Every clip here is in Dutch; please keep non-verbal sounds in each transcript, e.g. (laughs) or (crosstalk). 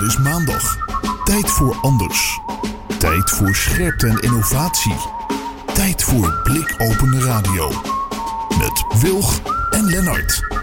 Het is maandag. Tijd voor anders. Tijd voor scherpte en innovatie. Tijd voor blikopende radio. Met Wilg en Lennart.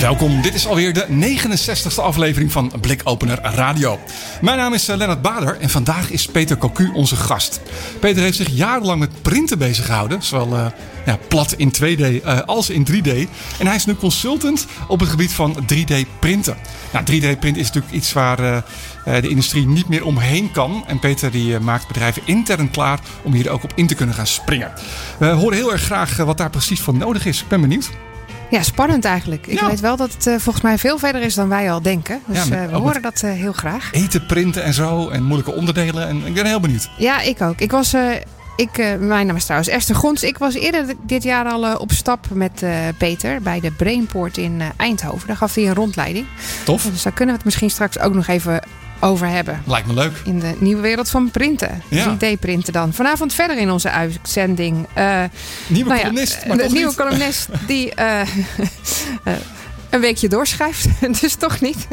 Welkom, dit is alweer de 69e aflevering van Blikopener Radio. Mijn naam is eh, Lennart Bader en vandaag is Peter Cocu onze gast. Peter heeft zich jarenlang met printen bezig gehouden, zowel uh, ja, plat in 2D uh, als in 3D. En hij is nu consultant op het gebied van 3D-printen. Nou, 3D-print is natuurlijk iets waar de industrie niet meer omheen kan. En Peter die maakt bedrijven intern klaar om hier ook op in te kunnen gaan springen. We horen heel erg graag wat daar precies voor nodig is. Ik ben benieuwd. Ja, spannend eigenlijk. Ik Ja. weet wel dat het uh, volgens mij veel verder is dan wij al denken. Dus Ja, uh, met- we horen dat uh, heel graag. Eten, printen en zo. En moeilijke onderdelen. En ik ben heel benieuwd. Ja, ik ook. Ik was... ik, mijn naam is trouwens Esther Gons. Ik was eerder dit jaar al op stap met Peter bij de Brainport in Eindhoven. Daar gaf hij een rondleiding. Tof. Dus daar kunnen we het misschien straks ook nog even over hebben. Lijkt me leuk. In de nieuwe wereld van printen. Ja. 3D-printen dan. Vanavond verder in onze uitzending. Uh, Nieuwe nou ja, columnist. maar de nieuwe niet. columnist (laughs) die uh, uh, (laughs) een weekje doorschrijft. (laughs) dus toch niet.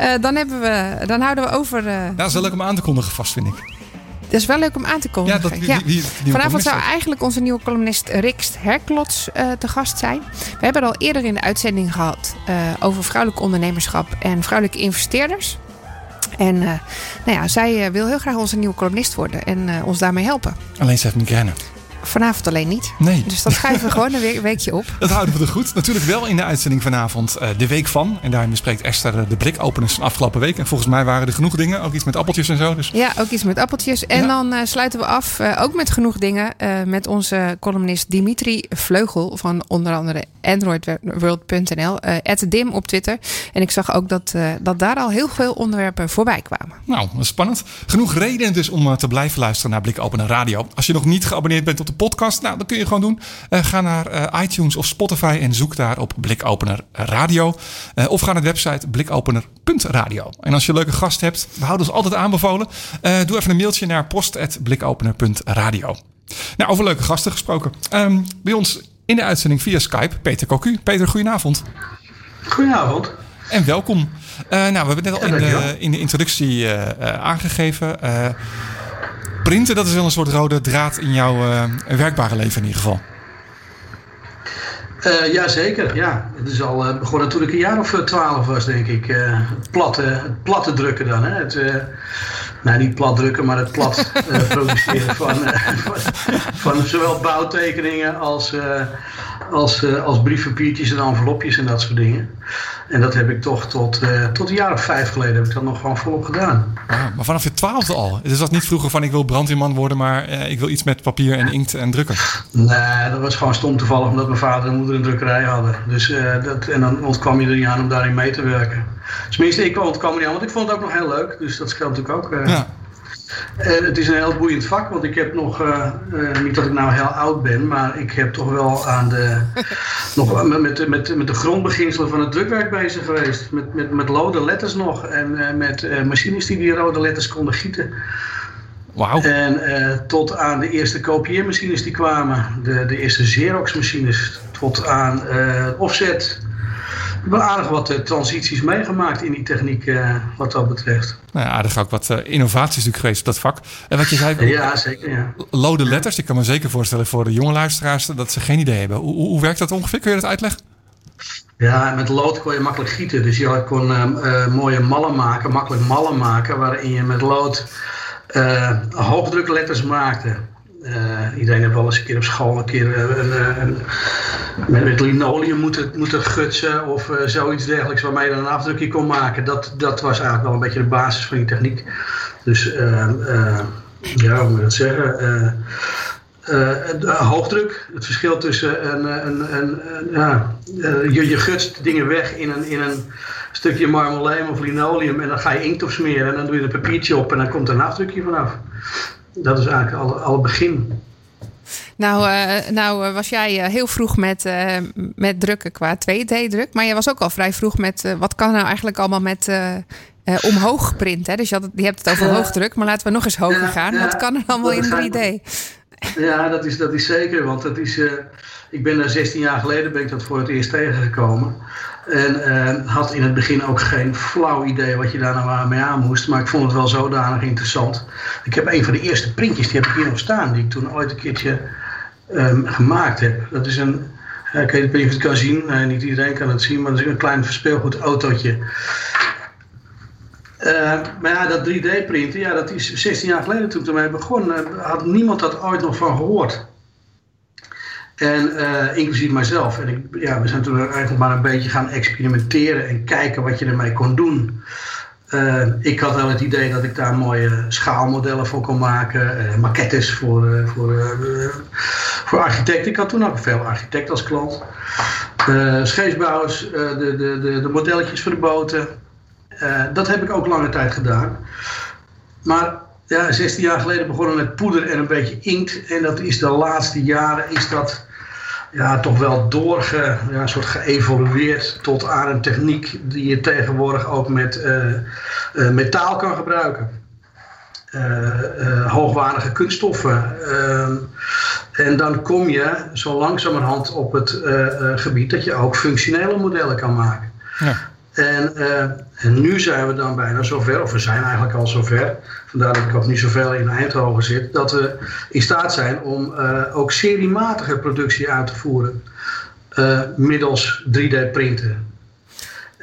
Uh, dan, hebben we, dan houden we over. Ja, dat is wel leuk om aan te kondigen vast, vind ik. dat is wel leuk om aan te kondigen. Ja, dat, de nieuwe Vanavond zou columnist eigenlijk onze nieuwe columnist Rikst Herklots uh, te gast zijn. We hebben het al eerder in de uitzending gehad uh, over vrouwelijk ondernemerschap en vrouwelijke investeerders. En uh, nou ja, zij uh, wil heel graag onze nieuwe columnist worden en uh, ons daarmee helpen. Alleen ze heeft migraine. Vanavond alleen niet. Nee. Dus dat schuiven we gewoon een we weekje op. (laughs) Dat houden we er goed. Natuurlijk wel in de uitzending vanavond uh, de week van. En daarin bespreekt Esther uh, de blikopeners van afgelopen week. En volgens mij waren er genoeg dingen. Ook iets met appeltjes en zo. Dus Ja, ook iets met appeltjes. En Ja. dan uh, sluiten we af, uh, ook met genoeg dingen, met onze columnist Dimitri Vleugel van onder andere androidworld.nl, @dim op Twitter. En ik zag ook dat, dat daar al heel veel onderwerpen voorbij kwamen. nou, spannend. Genoeg reden dus om te blijven luisteren naar Blikopener Radio. Als je nog niet geabonneerd bent op de podcast, nou, dat kun je gewoon doen. Uh, ga naar uh, iTunes of Spotify en zoek daar op Blikopener Radio. Uh, of ga naar de website blikopener.radio. En als je een leuke gast hebt, we houden ons altijd aanbevolen. Doe even een mailtje naar post.blikopener.radio. Nou, over leuke gasten gesproken. Um, bij ons in de uitzending via Skype, Peter Cocu. Peter, goedenavond. Goedenavond. En welkom. Nou, we hebben het net al in de, in de introductie aangegeven. Printen, dat is wel een soort rode draad in jouw uh, werkbare leven in ieder geval. Uh, Jazeker, ja. Het is al uh, begonnen toen ik een jaar of twaalf was, denk ik. Uh, het, platte, het platte drukken dan. Hè? Het, nou, niet plat drukken, maar het plat (laughs) produceren van, van, van, zowel bouwtekeningen als, als, als briefpapiertjes en envelopjes en dat soort dingen. En dat heb ik toch tot, tot een jaar of vijf geleden heb ik dat nog gewoon volop gedaan. Ah, maar vanaf je twaalfde al? Dus dat niet vroeger van ik wil brandweerman worden, maar ik wil iets met papier en inkt en drukken? Nee, dat was gewoon stom toevallig omdat mijn vader en moeder een drukkerij hadden. Dus, uh, dat, en dan ontkwam je er niet aan om daarin mee te werken. Tenminste, ik ontkwam er niet aan, want ik vond het ook nog heel leuk. Dus dat scheelt natuurlijk ook. Ja. En het is een heel boeiend vak, want ik heb nog, uh, niet dat ik nou heel oud ben, maar ik heb toch wel aan de, (laughs) nog met, met, met de grondbeginselen van het drukwerk bezig geweest. Met, met, met rode letters nog en met machines die die rode letters konden gieten. Wow. En uh, tot aan de eerste kopieermachines die kwamen, de, de eerste Xerox-machines, tot aan uh, offset. Heb aardig wat uh, transities meegemaakt in die techniek wat dat betreft. Nou ja, aardig ook wat innovaties natuurlijk geweest op dat vak. En wat je zei, (laughs) ja, zeker, ja. lode letters. Ik kan me zeker voorstellen voor de jonge luisteraars dat ze geen idee hebben. Hoe, hoe, werkt dat ongeveer? Kun je dat uitleggen? Ja, met lood kon je makkelijk gieten. Dus je kon mooie mallen maken, makkelijk mallen maken, waarin je met lood hoogdrukletters maakte. Uh, iedereen heeft wel eens een keer op school een keer een, een, een, met, met linoleum moeten, moeten gutsen of zoiets dergelijks waarmee je dan een afdrukje kon maken. Dat, dat was eigenlijk wel een beetje de basis van die techniek. Dus ja, hoe moet je dat zeggen? hoogdruk, het verschil tussen een, een, ja, je, je gutst dingen weg in een, in een stukje marmoleum of linoleum en dan ga je inkt op smeren en dan doe je een papiertje op en dan komt er een afdrukje vanaf. Dat is eigenlijk alle, alle begin. Nou, uh, nou was jij heel vroeg met, uh, met drukken qua 2D-druk. Maar je was ook al vrij vroeg met uh, wat kan nou eigenlijk allemaal met omhoog print. Hè? Dus je, had, je hebt het over hoogdruk, maar laten we nog eens hoger ja, gaan. Ja, wat kan er allemaal in 3D? Ja, dat is, dat is zeker. Want dat is, ik ben daar 16 jaar geleden ben ik dat voor het eerst tegengekomen. En eh, had in het begin ook geen flauw idee wat je daar nou mee aan moest. Maar ik vond het wel zodanig interessant. Ik heb een van de eerste printjes, die heb ik hier nog staan. Die ik toen ooit een keertje ehm, gemaakt heb. Dat is een, uh, ik weet niet of je het kan zien. niet iedereen kan het zien. Maar dat is een klein verspeelgoed autootje. Maar ja, dat 3D-printen, ja, dat is 16 jaar geleden toen ik ermee begon, had niemand dat ooit nog van gehoord. En uh, inclusief mijzelf. En ik, ja, we zijn toen eigenlijk maar een beetje gaan experimenteren en kijken wat je ermee kon doen. Uh, ik had wel het idee dat ik daar mooie schaalmodellen voor kon maken, uh, maquettes voor, voor, voor architecten. Ik had toen ook veel architecten als klant. scheepsbouwers, de, de, de, de, modelletjes voor de boten. dat heb ik ook lange tijd gedaan. Maar ja, 16 jaar geleden begonnen met poeder en een beetje inkt. En dat is de laatste jaren is dat ja, toch wel doorge, ja, soort geëvolueerd tot aan een techniek die je tegenwoordig ook met uh, uh, metaal kan gebruiken. Uh, hoogwaardige kunststoffen. Ehm, en dan kom je zo langzamerhand op het gebied dat je ook functionele modellen kan maken. Ja. En, en, nu zijn we dan bijna zover, of we zijn eigenlijk al zover, vandaar dat ik ook niet zoveel in Eindhoven zit, dat we in staat zijn om uh, ook seriematige productie uit te voeren uh, middels 3D-printen.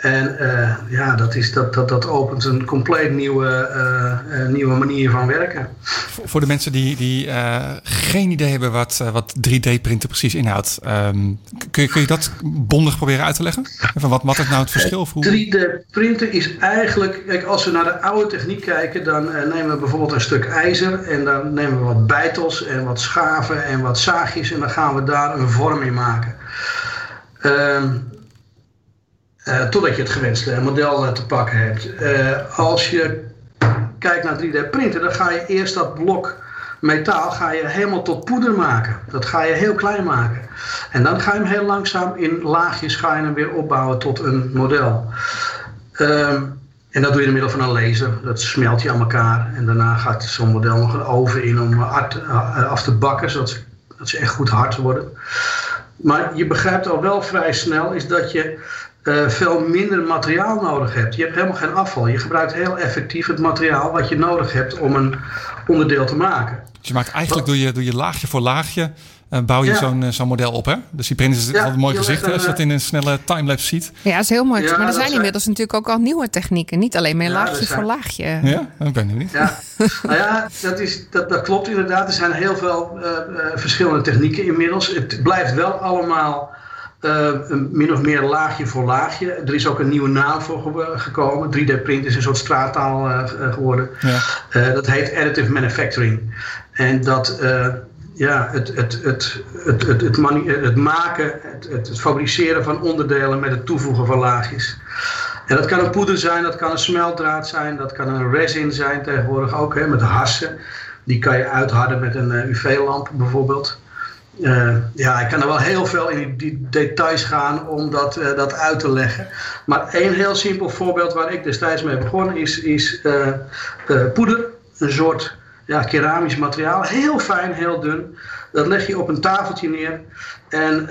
En uh, ja, dat, is, dat, dat, dat opent een compleet nieuwe, uh, nieuwe manier van werken. Voor de mensen die, die geen idee hebben wat, wat 3D-printen precies inhoudt, um, kun, je, kun je dat bondig proberen uit te leggen? Van wat, wat is nou het verschil? 3D-printen is eigenlijk, kijk, als we naar de oude techniek kijken, dan nemen we bijvoorbeeld een stuk ijzer en dan nemen we wat bijtels en wat schaven en wat zaagjes en dan gaan we daar een vorm in maken. Um, uh, totdat je het gewenste model uh, te pakken hebt. Uh, als je kijkt naar 3D printen, dan ga je eerst dat blok metaal ga je helemaal tot poeder maken. Dat ga je heel klein maken. En dan ga je hem heel langzaam in laagjes ga je hem weer opbouwen tot een model. Um, en dat doe je door middel van een laser. Dat smelt je aan elkaar. En daarna gaat zo'n model nog een oven in om af te bakken, zodat ze, ze echt goed hard worden. Maar je begrijpt al wel vrij snel is dat je uh, veel minder materiaal nodig hebt. Je hebt helemaal geen afval. Je gebruikt heel effectief het materiaal wat je nodig hebt om een onderdeel te maken. Dus je maakt eigenlijk doe je, doe je laagje voor laagje uh, bouw je zo'n uh, zo'n model op, hè? Dus die print is ja, een mooi gezicht als je dat in een snelle timelapse ziet. Ja, dat is heel mooi. maar er zijn inmiddels natuurlijk ook al nieuwe technieken. Niet alleen meer laagje voor laagje. Ja, dat ben ik niet. Ja, nou ja, dat, is, dat, dat klopt inderdaad. Er zijn heel veel verschillende technieken inmiddels. Het blijft wel allemaal uh, min of meer laagje voor laagje. Er is ook een nieuwe naam voor gekomen. 3D-print is een soort straattaal uh, geworden. Ja. Uh, dat heet additive manufacturing. En dat, ja, het, het, het, het, het, het, het maken, het, het, fabriceren van onderdelen met het toevoegen van laagjes. En dat kan een poeder zijn, dat kan een smeltdraad zijn, dat kan een resin zijn tegenwoordig ook, hè, met hassen. Die kan je uitharden met een UV-lamp bijvoorbeeld. Uh, ja, ik kan er wel heel veel in die details gaan om dat, uh, dat uit te leggen. Maar één heel simpel voorbeeld waar ik destijds mee begon is, is uh, poeder. Een soort ja, keramisch materiaal. Heel fijn, heel dun. Dat leg je op een tafeltje neer. En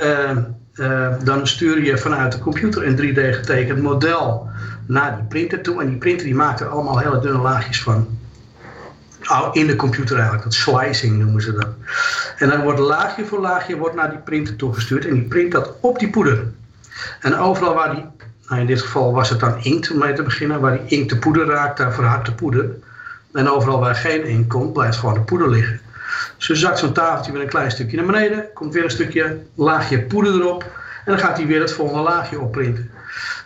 dan stuur je vanuit de computer een 3D getekend model naar die printer toe. En die printer die maakt er allemaal hele dunne laagjes van in de computer eigenlijk. Dat slicing noemen ze dat. En dan wordt laagje voor laagje wordt naar die printer toegestuurd. En die print dat op die poeder. En overal waar die, nou in dit geval was het dan inkt om mee te beginnen. Waar die inkt de poeder raakt, daar verhardt de poeder. En overal waar geen inkt komt, blijft gewoon de poeder liggen. Dus zakt zo'n tafeltje weer een klein stukje naar beneden. Komt weer een stukje laagje poeder erop. En dan gaat hij weer het volgende laagje opprinten.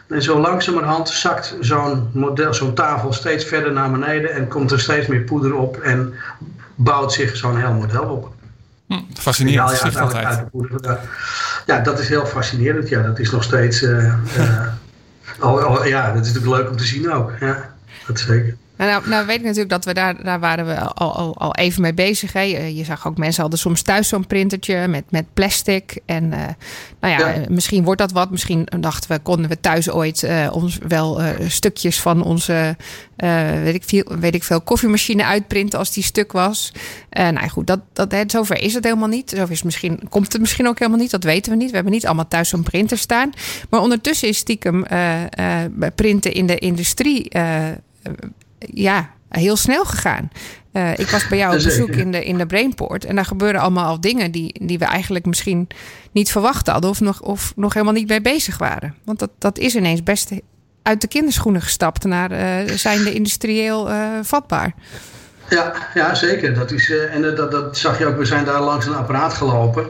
En zo langzamerhand zakt zo'n model, zo'n tafel steeds verder naar beneden en komt er steeds meer poeder op en bouwt zich zo'n heel model op. Hm, fascinerend. Ja, ja, poeder, ja, dat is heel fascinerend. Ja, dat is nog steeds. Uh, uh, (laughs) al, al, ja, dat is natuurlijk leuk om te zien ook. Ja, dat zeker. Nou, nou, weet ik natuurlijk dat we daar, daar waren we al, al, al even mee bezig. Hè. Je zag ook mensen hadden soms thuis zo'n printertje met, met plastic. En uh, nou ja, misschien wordt dat wat. Misschien dachten we, konden we thuis ooit uh, ons wel uh, stukjes van onze, weet, ik veel, weet ik veel, koffiemachine uitprinten als die stuk was. nou goed, dat, dat, hè, zover is het helemaal niet. Zover is misschien, komt het misschien ook helemaal niet. Dat weten we niet. We hebben niet allemaal thuis zo'n printer staan. Maar ondertussen is stiekem printen in de industrie ja, heel snel gegaan. Uh, ik was bij jou op (laughs) bezoek in de, in de Brainport. En daar gebeuren allemaal al dingen die, die we eigenlijk misschien niet verwacht hadden. Of nog, of nog helemaal niet mee bezig waren. Want dat, dat is ineens best uit de kinderschoenen gestapt naar uh, zijn de industrieel uh, vatbaar. Ja, ja, zeker. Dat is, uh, en dat, dat zag je ook. We zijn daar langs een apparaat gelopen.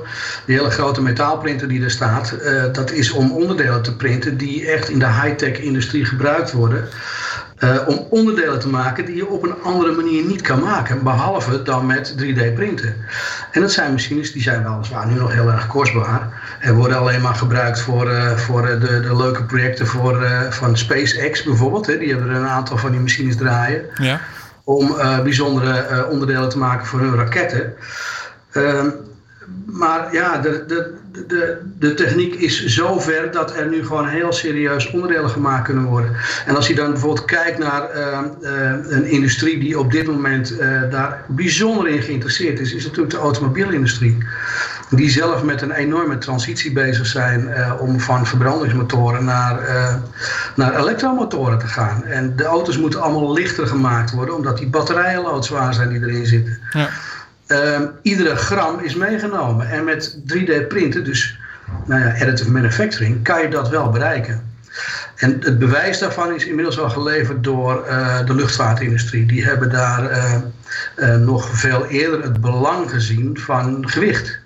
Die hele grote metaalprinter die er staat. Uh, dat is om onderdelen te printen die echt in de high-tech industrie gebruikt worden. Uh, om onderdelen te maken die je op een andere manier niet kan maken. Behalve dan met 3D printen. En dat zijn machines die zijn weliswaar nu nog heel erg kostbaar. En worden alleen maar gebruikt voor, uh, voor de, de, leuke projecten voor, uh, van SpaceX bijvoorbeeld. Hè. Die hebben er een aantal van die machines draaien. Ja. Om bijzondere onderdelen te maken voor hun raketten. Ehm, maar ja, de, de, de, de techniek is zo ver dat er nu gewoon heel serieus onderdelen gemaakt kunnen worden. En als je dan bijvoorbeeld kijkt naar uh, uh, een industrie die op dit moment uh, daar bijzonder in geïnteresseerd is, is natuurlijk de automobielindustrie. Die zelf met een enorme transitie bezig zijn om van verbrandingsmotoren naar, naar elektromotoren te gaan. En de auto's moeten allemaal lichter gemaakt worden, omdat die batterijen loodzwaar zijn die erin zitten. Ja. Uh, iedere gram is meegenomen. En met 3D printen, dus nou ja, additive manufacturing, kan je dat wel bereiken. En het bewijs daarvan is inmiddels al geleverd door uh, de luchtvaartindustrie. Die hebben daar uh, uh, nog veel eerder het belang gezien van gewicht.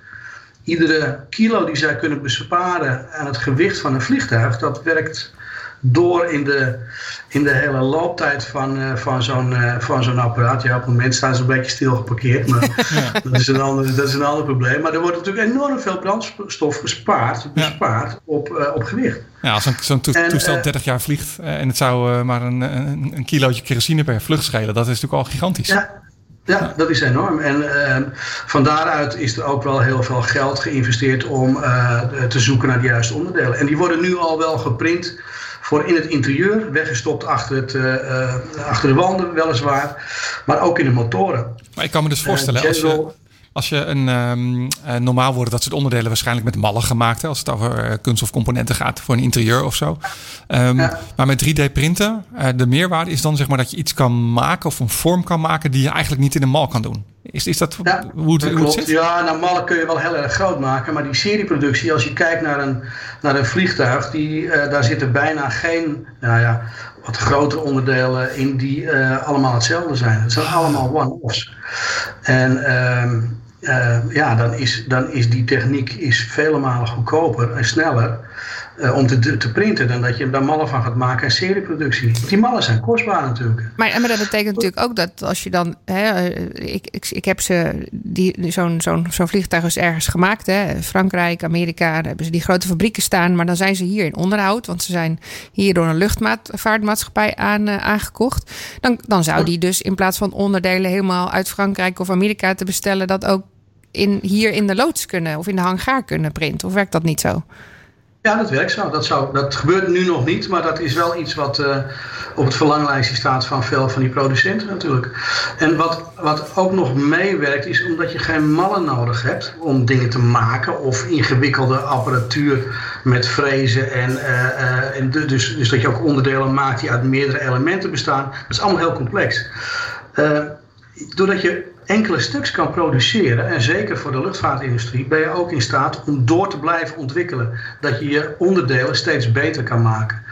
Iedere kilo die zij kunnen besparen aan het gewicht van een vliegtuig, dat werkt door in de, in de hele looptijd van, uh, van zo'n uh, van zo'n apparaat. Ja, op het moment staan ze een beetje stil geparkeerd, maar (laughs) dat, is een ander, dat is een ander probleem. Maar er wordt natuurlijk enorm veel brandstof gespaard, bespaard op, uh, op gewicht. Ja, als zo'n to toestel 30 jaar vliegt en het zou maar een, een, een kilootje kerosine per vlucht schelen, dat is natuurlijk al gigantisch. Ja. Ja, dat is enorm. En uh, van daaruit is er ook wel heel veel geld geïnvesteerd om uh, te zoeken naar de juiste onderdelen. En die worden nu al wel geprint voor in het interieur, weggestopt achter, het, uh, achter de wanden weliswaar, maar ook in de motoren. Maar ik kan me dus voorstellen, als je, als je een um, normaal worden dat soort onderdelen waarschijnlijk met mallen gemaakt, hè, als het over kunst of componenten gaat voor een interieur of zo. Um, ja. Maar met 3D printen, de meerwaarde is dan zeg maar dat je iets kan maken of een vorm kan maken die je eigenlijk niet in een mal kan doen. Is, is dat ja, hoe het, hoe het zit? Ja, nou, mallen kun je wel heel erg groot maken. Maar die serieproductie, als je kijkt naar een, naar een vliegtuig, die, uh, daar zitten bijna geen, nou ja, wat grotere onderdelen in die uh, allemaal hetzelfde zijn. Het zijn allemaal one-offs. En uh, uh, ja, dan is, dan is die techniek is vele malen goedkoper en sneller uh, om te, te printen dan dat je daar mallen van gaat maken en serieproductie. Die mallen zijn kostbaar natuurlijk. Maar, maar dat betekent natuurlijk ook dat als je dan. Hè, eh, ik, ik, ik heb ze. Zo'n zo'n zo'n vliegtuig is ergens gemaakt. Hè, Frankrijk, Amerika. Daar hebben ze die grote fabrieken staan. Maar dan zijn ze hier in onderhoud. Want ze zijn hier door een luchtvaartmaatschappij aan, uh, aangekocht. Dan, dan zou die dus in plaats van onderdelen helemaal uit Frankrijk of Amerika te bestellen. dat ook in, hier in de loods kunnen of in de hangaar kunnen printen. Of werkt dat niet zo? Ja, dat werkt zo. Dat, zou, dat gebeurt nu nog niet, maar dat is wel iets wat uh, op het verlanglijstje staat van veel van die producenten natuurlijk. En wat, wat ook nog meewerkt is omdat je geen mallen nodig hebt om dingen te maken of ingewikkelde apparatuur met frezen en, uh, uh, en dus, dus dat je ook onderdelen maakt die uit meerdere elementen bestaan. Dat is allemaal heel complex. doordat je enkele stuks kan produceren, en zeker voor de luchtvaartindustrie, ben je ook in staat om door te blijven ontwikkelen. Dat je je onderdelen steeds beter kan maken.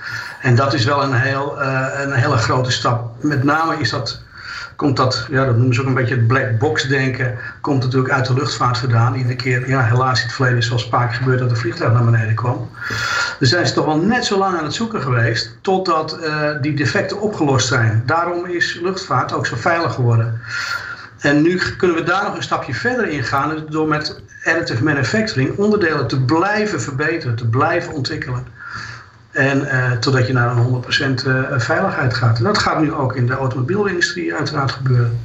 En dat is wel een, heel, uh, een hele grote stap. Met name is dat, komt dat, ja, dat noemen ze ook een beetje het black box denken, komt natuurlijk uit de luchtvaart vandaan. Iedere keer, ja, helaas in het verleden zoals vaak gebeurd dat een vliegtuig naar beneden kwam. Dus zijn ze toch wel net zo lang aan het zoeken geweest totdat uh, die defecten opgelost zijn. Daarom is luchtvaart ook zo veilig geworden. En nu kunnen we daar nog een stapje verder in gaan door met additive manufacturing onderdelen te blijven verbeteren, te blijven ontwikkelen. En totdat je naar een 100% veiligheid gaat. En dat gaat nu ook in de automobielindustrie uiteraard gebeuren.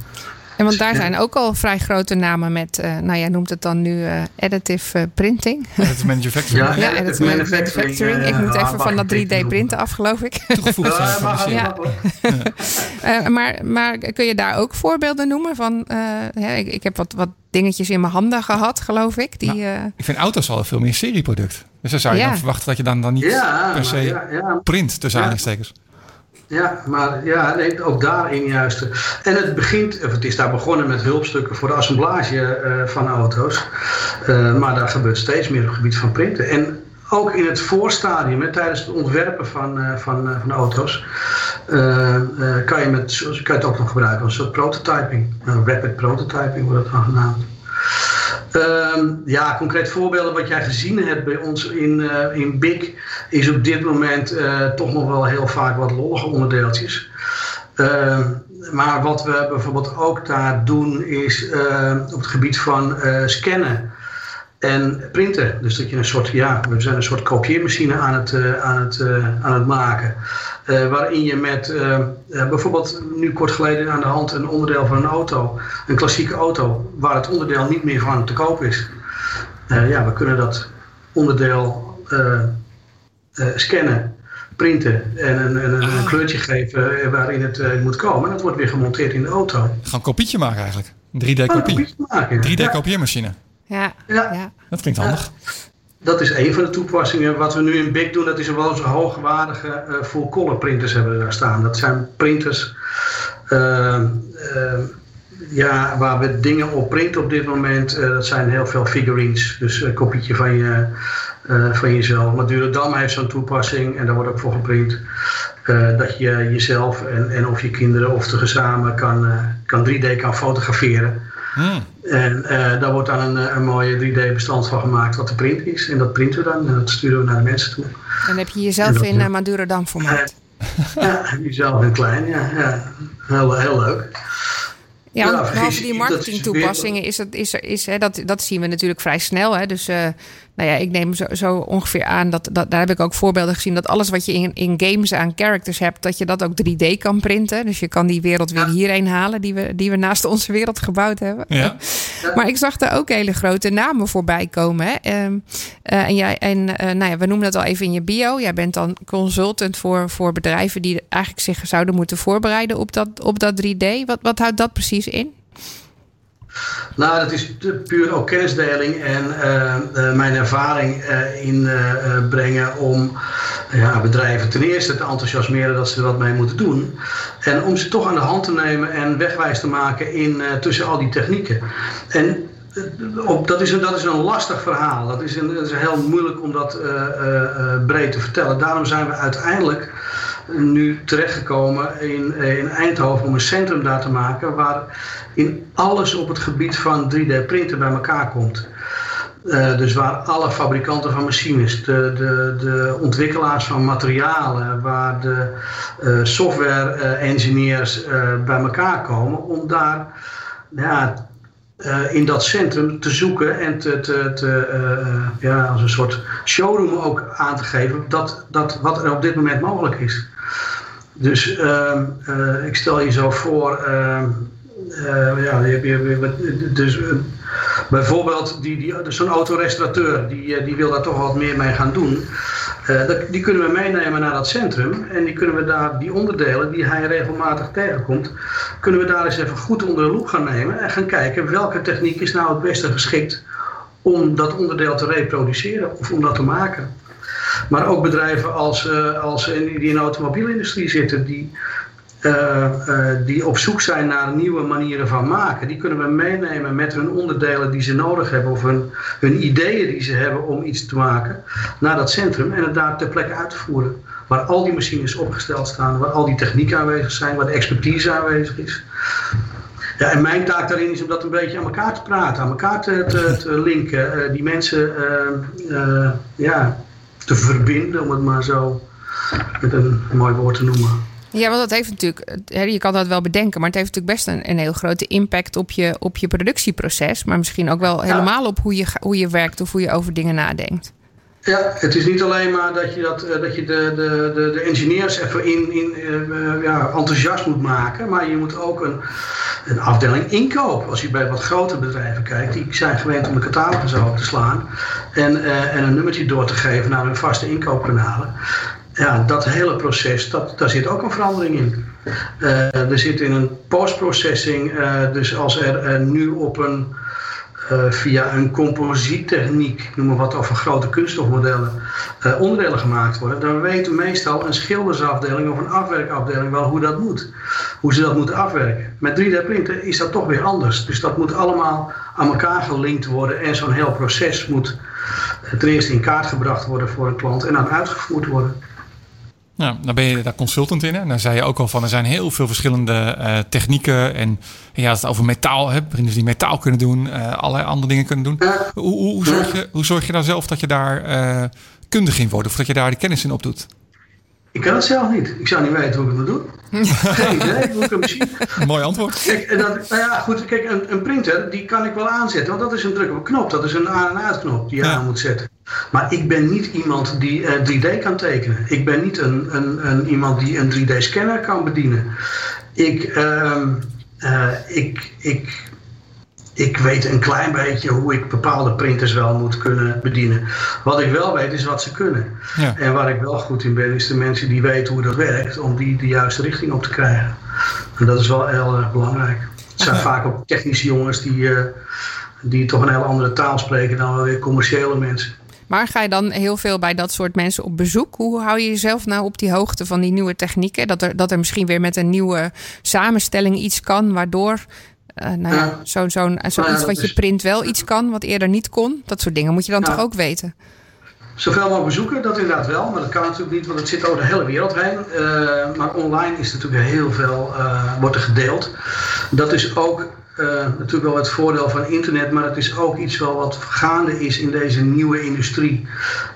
En want daar zijn ook al vrij grote namen met, uh, nou jij noemt het dan nu uh, additive uh, printing. Additive manufacturing. Ja, ja additive manufacturing. ik moet even van dat 3D printen af, geloof ik. Toegevoegd ja. (laughs) maar, maar kun je daar ook voorbeelden noemen van, ja, ik, ik, heb wat, wat dingetjes in mijn handen gehad, geloof ik. Die, nou, ik vind auto's al veel meer serieproduct. Dus dan zou je dan verwachten dat je dan, dan niet per se print tussen aanhalingstekens. Ja, maar ja, ook daarin juist. En het begint, of het is daar begonnen met hulpstukken voor de assemblage uh, van auto's. Uh, maar daar gebeurt steeds meer op het gebied van printen. En ook in het voorstadium, hè, tijdens het ontwerpen van, uh, van, van auto's, kan, je met, kan je het ook nog gebruiken als soort prototyping. rapid prototyping wordt het dan genaamd. Ehm, ja, concreet voorbeelden wat jij gezien hebt bij ons in, uh, in BIC is op dit moment uh, toch nog wel heel vaak wat lollige onderdeeltjes. Uh, maar wat we bijvoorbeeld ook daar doen is ehm, op het gebied van eh, scannen en printen. Dus dat je een soort, ja, we zijn een soort kopieermachine aan het, uh, aan het, uh, aan het maken. Uh, waarin je met bijvoorbeeld nu kort geleden aan de hand een onderdeel van een auto, een klassieke auto, waar het onderdeel niet meer van te koop is. ja, we kunnen dat onderdeel scannen, printen en een, een, een ah. kleurtje geven waarin het moet komen. En dat wordt weer gemonteerd in de auto. Gewoon een kopietje maken eigenlijk. Een 3D-kopie. 3D-kopieermachine. Ja. Ja. Dat klinkt handig. Dat is een van de toepassingen. Wat we nu in BIC doen, dat is wel onze hoogwaardige uh, full-color printers hebben we daar staan. Dat zijn printers uh, uh, ja, waar we dingen op printen op dit moment. dat zijn heel veel figurines. Dus een kopietje van, je, van jezelf. Maar Duradam heeft zo'n toepassing en daar wordt ook voor geprint. dat je jezelf en, en of je kinderen of de gezamen kan, kan 3D kan fotograferen. Hmm. En uh, daar wordt dan een, eh, een mooie 3D-bestand van gemaakt wat de print is. En dat printen we dan en dat sturen we naar de mensen toe. En heb je jezelf in uh, Madurodam formaat? ja, (laughs) jezelf in klein, ja. ja. Heel, heel leuk. Ja, ja behalve die marketingtoepassingen is, dat, is, is, hè, dat, dat zien we natuurlijk vrij snel. Hè. Dus uh, nou ja, ik neem zo, zo ongeveer aan dat, dat daar heb ik ook voorbeelden gezien dat alles wat je in, in games aan characters hebt, dat je dat ook 3D kan printen. Dus je kan die wereld weer hierheen halen die we, die we naast onze wereld gebouwd hebben. Ja. (laughs) Maar ik zag daar ook hele grote namen voorbij komen. Hè. Uh, uh, en jij, en uh, nou ja, we noemen dat al even in je bio. Jij bent dan consultant voor, voor bedrijven die eigenlijk zich zouden moeten voorbereiden op dat, op dat 3D. Wat, wat houdt dat precies in? Nou, dat is puur ook kennisdeling en uh, mijn ervaring uh, inbrengen om ja, bedrijven ten eerste te enthousiasmeren dat ze er wat mee moeten doen. En om ze toch aan de hand te nemen en wegwijs te maken in, tussen al die technieken. En dat, is een, dat is een lastig verhaal. Dat is, een, dat is heel moeilijk om dat breed te vertellen. Daarom zijn we uiteindelijk nu terechtgekomen in, in Eindhoven om een centrum daar te maken waar in alles op het gebied van 3D-printen bij elkaar komt. Uh, dus waar alle fabrikanten van machines, de, de, de ontwikkelaars van materialen, waar de uh, software-engineers bij elkaar komen om daar ja, in dat centrum te zoeken en te, te, te ja, als een soort showroom ook aan te geven dat, dat wat er op dit moment mogelijk is. Dus ehm, ik stel je zo voor ehm, uh, ja, dus, uh, bijvoorbeeld die, dus zo'n autorestaurateur, die, die wil daar toch wat meer mee gaan doen. Dat, die kunnen we meenemen naar dat centrum en die kunnen we daar, die onderdelen die hij regelmatig tegenkomt, kunnen we daar eens even goed onder de loep gaan nemen en gaan kijken welke techniek is nou het beste geschikt om dat onderdeel te reproduceren of om dat te maken. Maar ook bedrijven als, als die in de automobielindustrie zitten, die uh, uh, die op zoek zijn naar nieuwe manieren van maken, die kunnen we meenemen met hun onderdelen die ze nodig hebben of hun, hun ideeën die ze hebben om iets te maken naar dat centrum en het daar ter plekke uit te voeren. Waar al die machines opgesteld staan, waar al die technieken aanwezig zijn, waar de expertise aanwezig is. Ja, en mijn taak daarin is om dat een beetje aan elkaar te praten, aan elkaar te, linken, die mensen ja, te verbinden, om het maar zo met een mooi woord te noemen. Ja, want dat heeft natuurlijk, je kan dat wel bedenken, maar het heeft natuurlijk best een, een heel grote impact op je, op je productieproces. Maar misschien ook wel helemaal op hoe je, hoe je werkt of hoe je over dingen nadenkt. Ja, het is niet alleen maar dat je, dat, dat je de, de, de, de engineers even in, in, ja, enthousiast moet maken, maar je moet ook een, een afdeling inkoop. Als je bij wat grotere bedrijven kijkt, die zijn gewend om de catalogus open te slaan en, en een nummertje door te geven naar hun vaste inkoopkanalen ja, dat hele proces, dat, daar zit ook een verandering in. Er zit in een postprocessing, dus als er nu op een, via een composiettechniek, noem maar wat, of een grote kunststofmodellen, onderdelen gemaakt worden, dan weet meestal een schildersafdeling of een afwerkafdeling wel hoe dat moet. Hoe ze dat moeten afwerken. Met 3D-printen is dat toch weer anders. Dus dat moet allemaal aan elkaar gelinkt worden en zo'n heel proces moet ten eerste in kaart gebracht worden voor een klant en dan uitgevoerd worden. Nou, dan ben je daar consultant in. En dan zei je ook al van er zijn heel veel verschillende uh, technieken. En ja, het over metaal hebt, printers die metaal kunnen doen, uh, allerlei andere dingen kunnen doen. Hoe, hoe, hoe, zorg je, hoe zorg je nou zelf dat je daar uh, kundig in wordt of dat je daar de kennis in opdoet? Ik kan het zelf niet. Ik zou niet weten hoe ik het moet doen. Geen idee hoe ik zie. Mooi antwoord. Kijk, en nou ja, goed, kijk, een, een, printer die kan ik wel aanzetten, want dat is een druk op een knop. Dat is een aan- en uitknop die je ja. aan moet zetten. Maar ik ben niet iemand die uh, 3D kan tekenen. Ik ben niet een, een, een iemand die een 3D-scanner kan bedienen. Ik, uh, uh, ik, ik, ik weet een klein beetje hoe ik bepaalde printers wel moet kunnen bedienen. Wat ik wel weet is wat ze kunnen. Ja. En waar ik wel goed in ben, is de mensen die weten hoe dat werkt, om die de juiste richting op te krijgen. En dat is wel heel erg belangrijk. Het zijn vaak ook technische jongens die, uh, die toch een hele andere taal spreken dan weer commerciële mensen. Maar ga je dan heel veel bij dat soort mensen op bezoek? Hoe hou je jezelf nou op die hoogte van die nieuwe technieken? Dat er, dat er misschien weer met een nieuwe samenstelling iets kan, waardoor uh, nou ja, zo'n zo zo nou ja, wat je print wel iets kan, wat eerder niet kon. Dat soort dingen moet je dan toch ook weten? Zoveel mogelijk bezoeken, dat inderdaad wel. Maar dat kan natuurlijk niet, want het zit over de hele wereld heen. Uh, maar online is natuurlijk heel veel, uh, wordt er gedeeld. Dat is ook natuurlijk wel het voordeel van internet, maar het is ook iets wel wat gaande is in deze nieuwe industrie.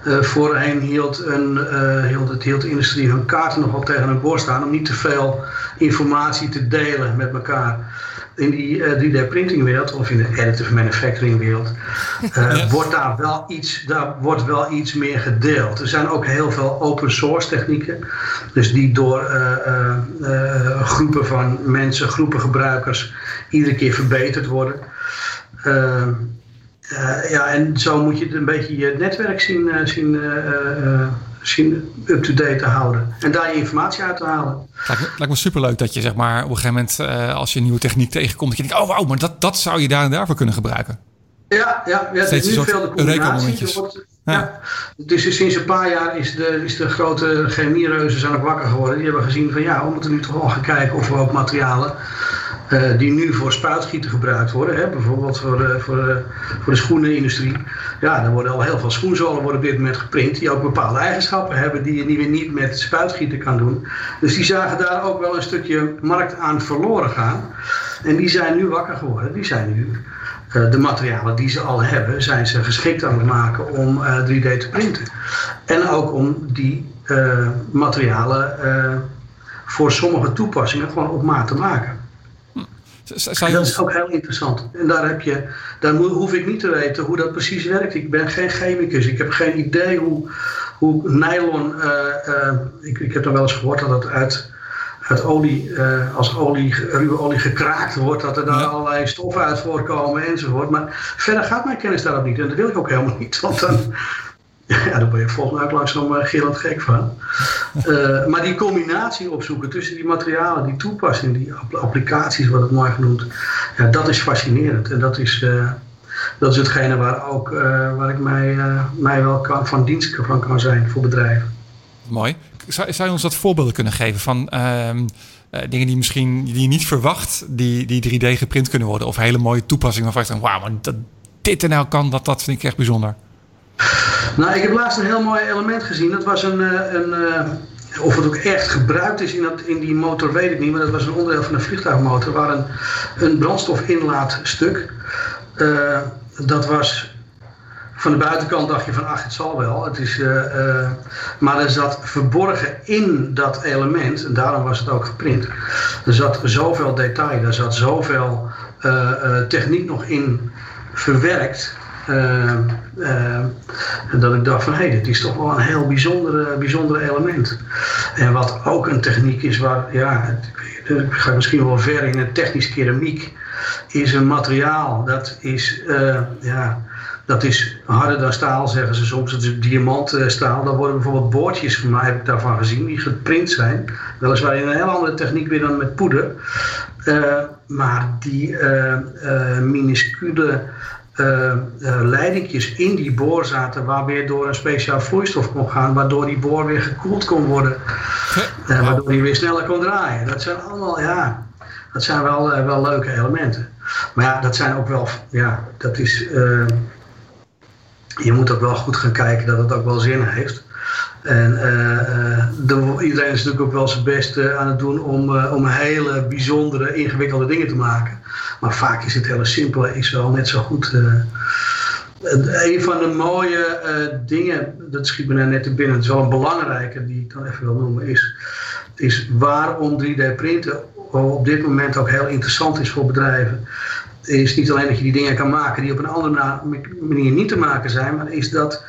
Uh, voorheen hield, een, uh, hield, het, hield de industrie hun kaarten nog wel tegen hun borst aan om niet te veel informatie te delen met elkaar. In die 3D-printingwereld of in de additive manufacturing-wereld (laughs) yes. wordt daar wel iets, daar wordt wel iets meer gedeeld. Er zijn ook heel veel open source technieken, dus die door groepen van mensen, groepen gebruikers iedere keer verbeterd worden. Uh, uh, ja, en zo moet je een beetje je netwerk zien, uh, zien, zien up-to-date te houden. En daar je informatie uit te halen. Lijkt me, lijkt me superleuk dat je zeg maar, op een gegeven moment, als je een nieuwe techniek tegenkomt, dat je denkt, oh wauw, maar dat, dat zou je daar en daarvoor kunnen gebruiken. Ja, ja, ja is nu veel de combinatie. Wordt, ja. ja. Dus sinds een paar jaar is de, is de grote chemiereuzen zijn ook wakker geworden. Die hebben gezien van ja, we moeten nu toch wel gaan kijken of we ook materialen uh, die nu voor spuitgieten gebruikt worden. Hè? Bijvoorbeeld voor, uh, voor, uh, voor de schoenenindustrie. Ja, er worden al heel veel schoenzolen worden op dit moment geprint. Die ook bepaalde eigenschappen hebben die je weer niet met spuitgieten kan doen. Dus die zagen daar ook wel een stukje markt aan verloren gaan. En die zijn nu wakker geworden. Die zijn nu de materialen die ze al hebben, zijn ze geschikt aan het maken om 3D te printen. En ook om die materialen voor sommige toepassingen gewoon op maat te maken. Dat is ook heel interessant. En daar, heb je, daar hoef ik niet te weten hoe dat precies werkt. Ik ben geen chemicus. Ik heb geen idee hoe, hoe nylon. Uh, uh, ik, ik heb dan wel eens gehoord dat het uit, uit olie, uh, als olie, ruwe olie gekraakt wordt, dat er daar ja. allerlei stoffen uit voorkomen enzovoort. Maar verder gaat mijn kennis daarop niet. En dat wil ik ook helemaal niet. Want dan, ja, daar ben je volgens mij ook langzaam uh, gillend gek van. Uh, maar die combinatie opzoeken tussen die materialen, die toepassingen, die applicaties, wat het mooi genoemd, ja, dat is fascinerend. En dat is, uh, dat is hetgene waar, ook, waar ik mij, mij wel kan, van dienst van kan zijn voor bedrijven. Mooi. Zou, zou je ons wat voorbeelden kunnen geven van ehm, dingen die misschien die je niet verwacht, die, die 3D geprint kunnen worden? Of hele mooie toepassingen waarvan je denkt, wauw, maar dat dit er nou kan, dat, dat vind ik echt bijzonder. Nou, ik heb laatst een heel mooi element gezien. Dat was een, een, of het ook echt gebruikt is in, dat, in die motor, weet ik niet. Maar dat was een onderdeel van een vliegtuigmotor. Waar een, een brandstofinlaatstuk. Uh, dat was van de buitenkant dacht je van ach, het zal wel. Het is, maar er zat verborgen in dat element, en daarom was het ook geprint. Er zat zoveel detail, er zat zoveel techniek nog in verwerkt en dat ik dacht van hé, hey, dit is toch wel een heel bijzonder, bijzonder element. En wat ook een techniek is waar, ja, ik ga misschien wel ver in een technisch keramiek, is een materiaal dat is, ja, dat is harder dan staal, zeggen ze soms. Het is diamantstaal. Daar worden bijvoorbeeld boordjes van mij, heb ik daarvan gezien, die geprint zijn. Weliswaar in een heel andere techniek weer dan met poeder. Uh, maar die uh, uh, minuscule leidingjes in die boor zaten, waar weer door een speciaal vloeistof kon gaan, waardoor die boor weer gekoeld kon worden. waardoor die weer sneller kon draaien. Dat zijn allemaal, ja, dat zijn wel, wel leuke elementen. Maar ja, dat zijn ook wel, ja, dat is je moet ook wel goed gaan kijken dat het ook wel zin heeft. En uh, de, iedereen is natuurlijk ook wel zijn best uh, aan het doen om, om hele bijzondere, ingewikkelde dingen te maken. Maar vaak is het hele simpele is wel net zo goed. een van de mooie dingen, dat schiet me net te binnen, het is wel een belangrijke die ik dan even wil noemen, is, is waarom 3D-printen op dit moment ook heel interessant is voor bedrijven is niet alleen dat je die dingen kan maken die op een andere manier niet te maken zijn, maar is dat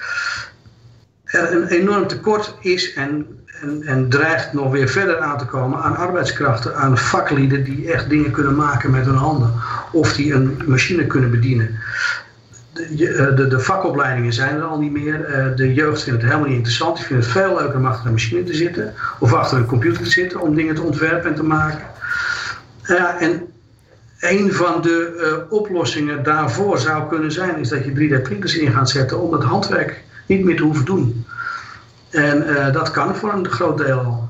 er een enorm tekort is en, en, en dreigt nog weer verder aan te komen aan arbeidskrachten, aan vaklieden die echt dingen kunnen maken met hun handen of die een machine kunnen bedienen. De, eh, de, de, vakopleidingen zijn er al niet meer. Eh, de jeugd vindt het helemaal niet interessant. Die vindt het veel leuker om achter een machine te zitten of achter een computer te zitten om dingen te ontwerpen en te maken. Ja, en een van de oplossingen daarvoor zou kunnen zijn, is dat je 3D-printers in gaat zetten om het handwerk niet meer te hoeven doen. En uh, dat kan voor een groot deel al.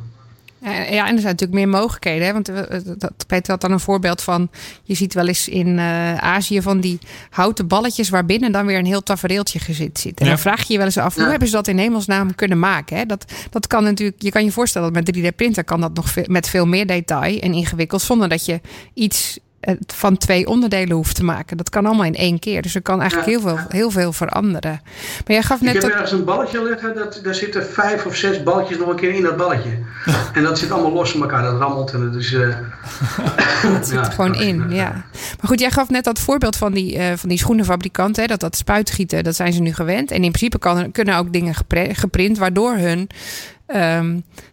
Ja, en er zijn natuurlijk meer mogelijkheden. Hè? Want eh, dat, Peter had dan een voorbeeld van... je ziet wel eens in uh, Azië van die houten balletjes... waar binnen dan weer een heel tafereeltje gezit zit. En dan vraag je je wel eens af... hoe hebben ze dat in hemelsnaam kunnen maken? Hè? Dat, dat kan natuurlijk... Je kan je voorstellen dat met 3D-printer... kan dat nog veel, met veel meer detail en ingewikkeld... zonder dat je iets van twee onderdelen hoeft te maken. Dat kan allemaal in één keer. Dus er kan eigenlijk heel, veel, heel veel veranderen. Maar jij gaf net. Ik heb ergens een balletje liggen. Dat, daar zitten vijf of zes balletjes nog een keer in dat balletje. (laughs) En dat zit allemaal los van elkaar. Dat rammelt. En dus, uh... (laughs) dat zit er gewoon in, ja. Maar goed, jij gaf net dat voorbeeld van die, uh, van die schoenenfabrikant. Hè, dat dat spuitgieten, dat zijn ze nu gewend. En in principe kan, kunnen ook dingen geprint... waardoor hun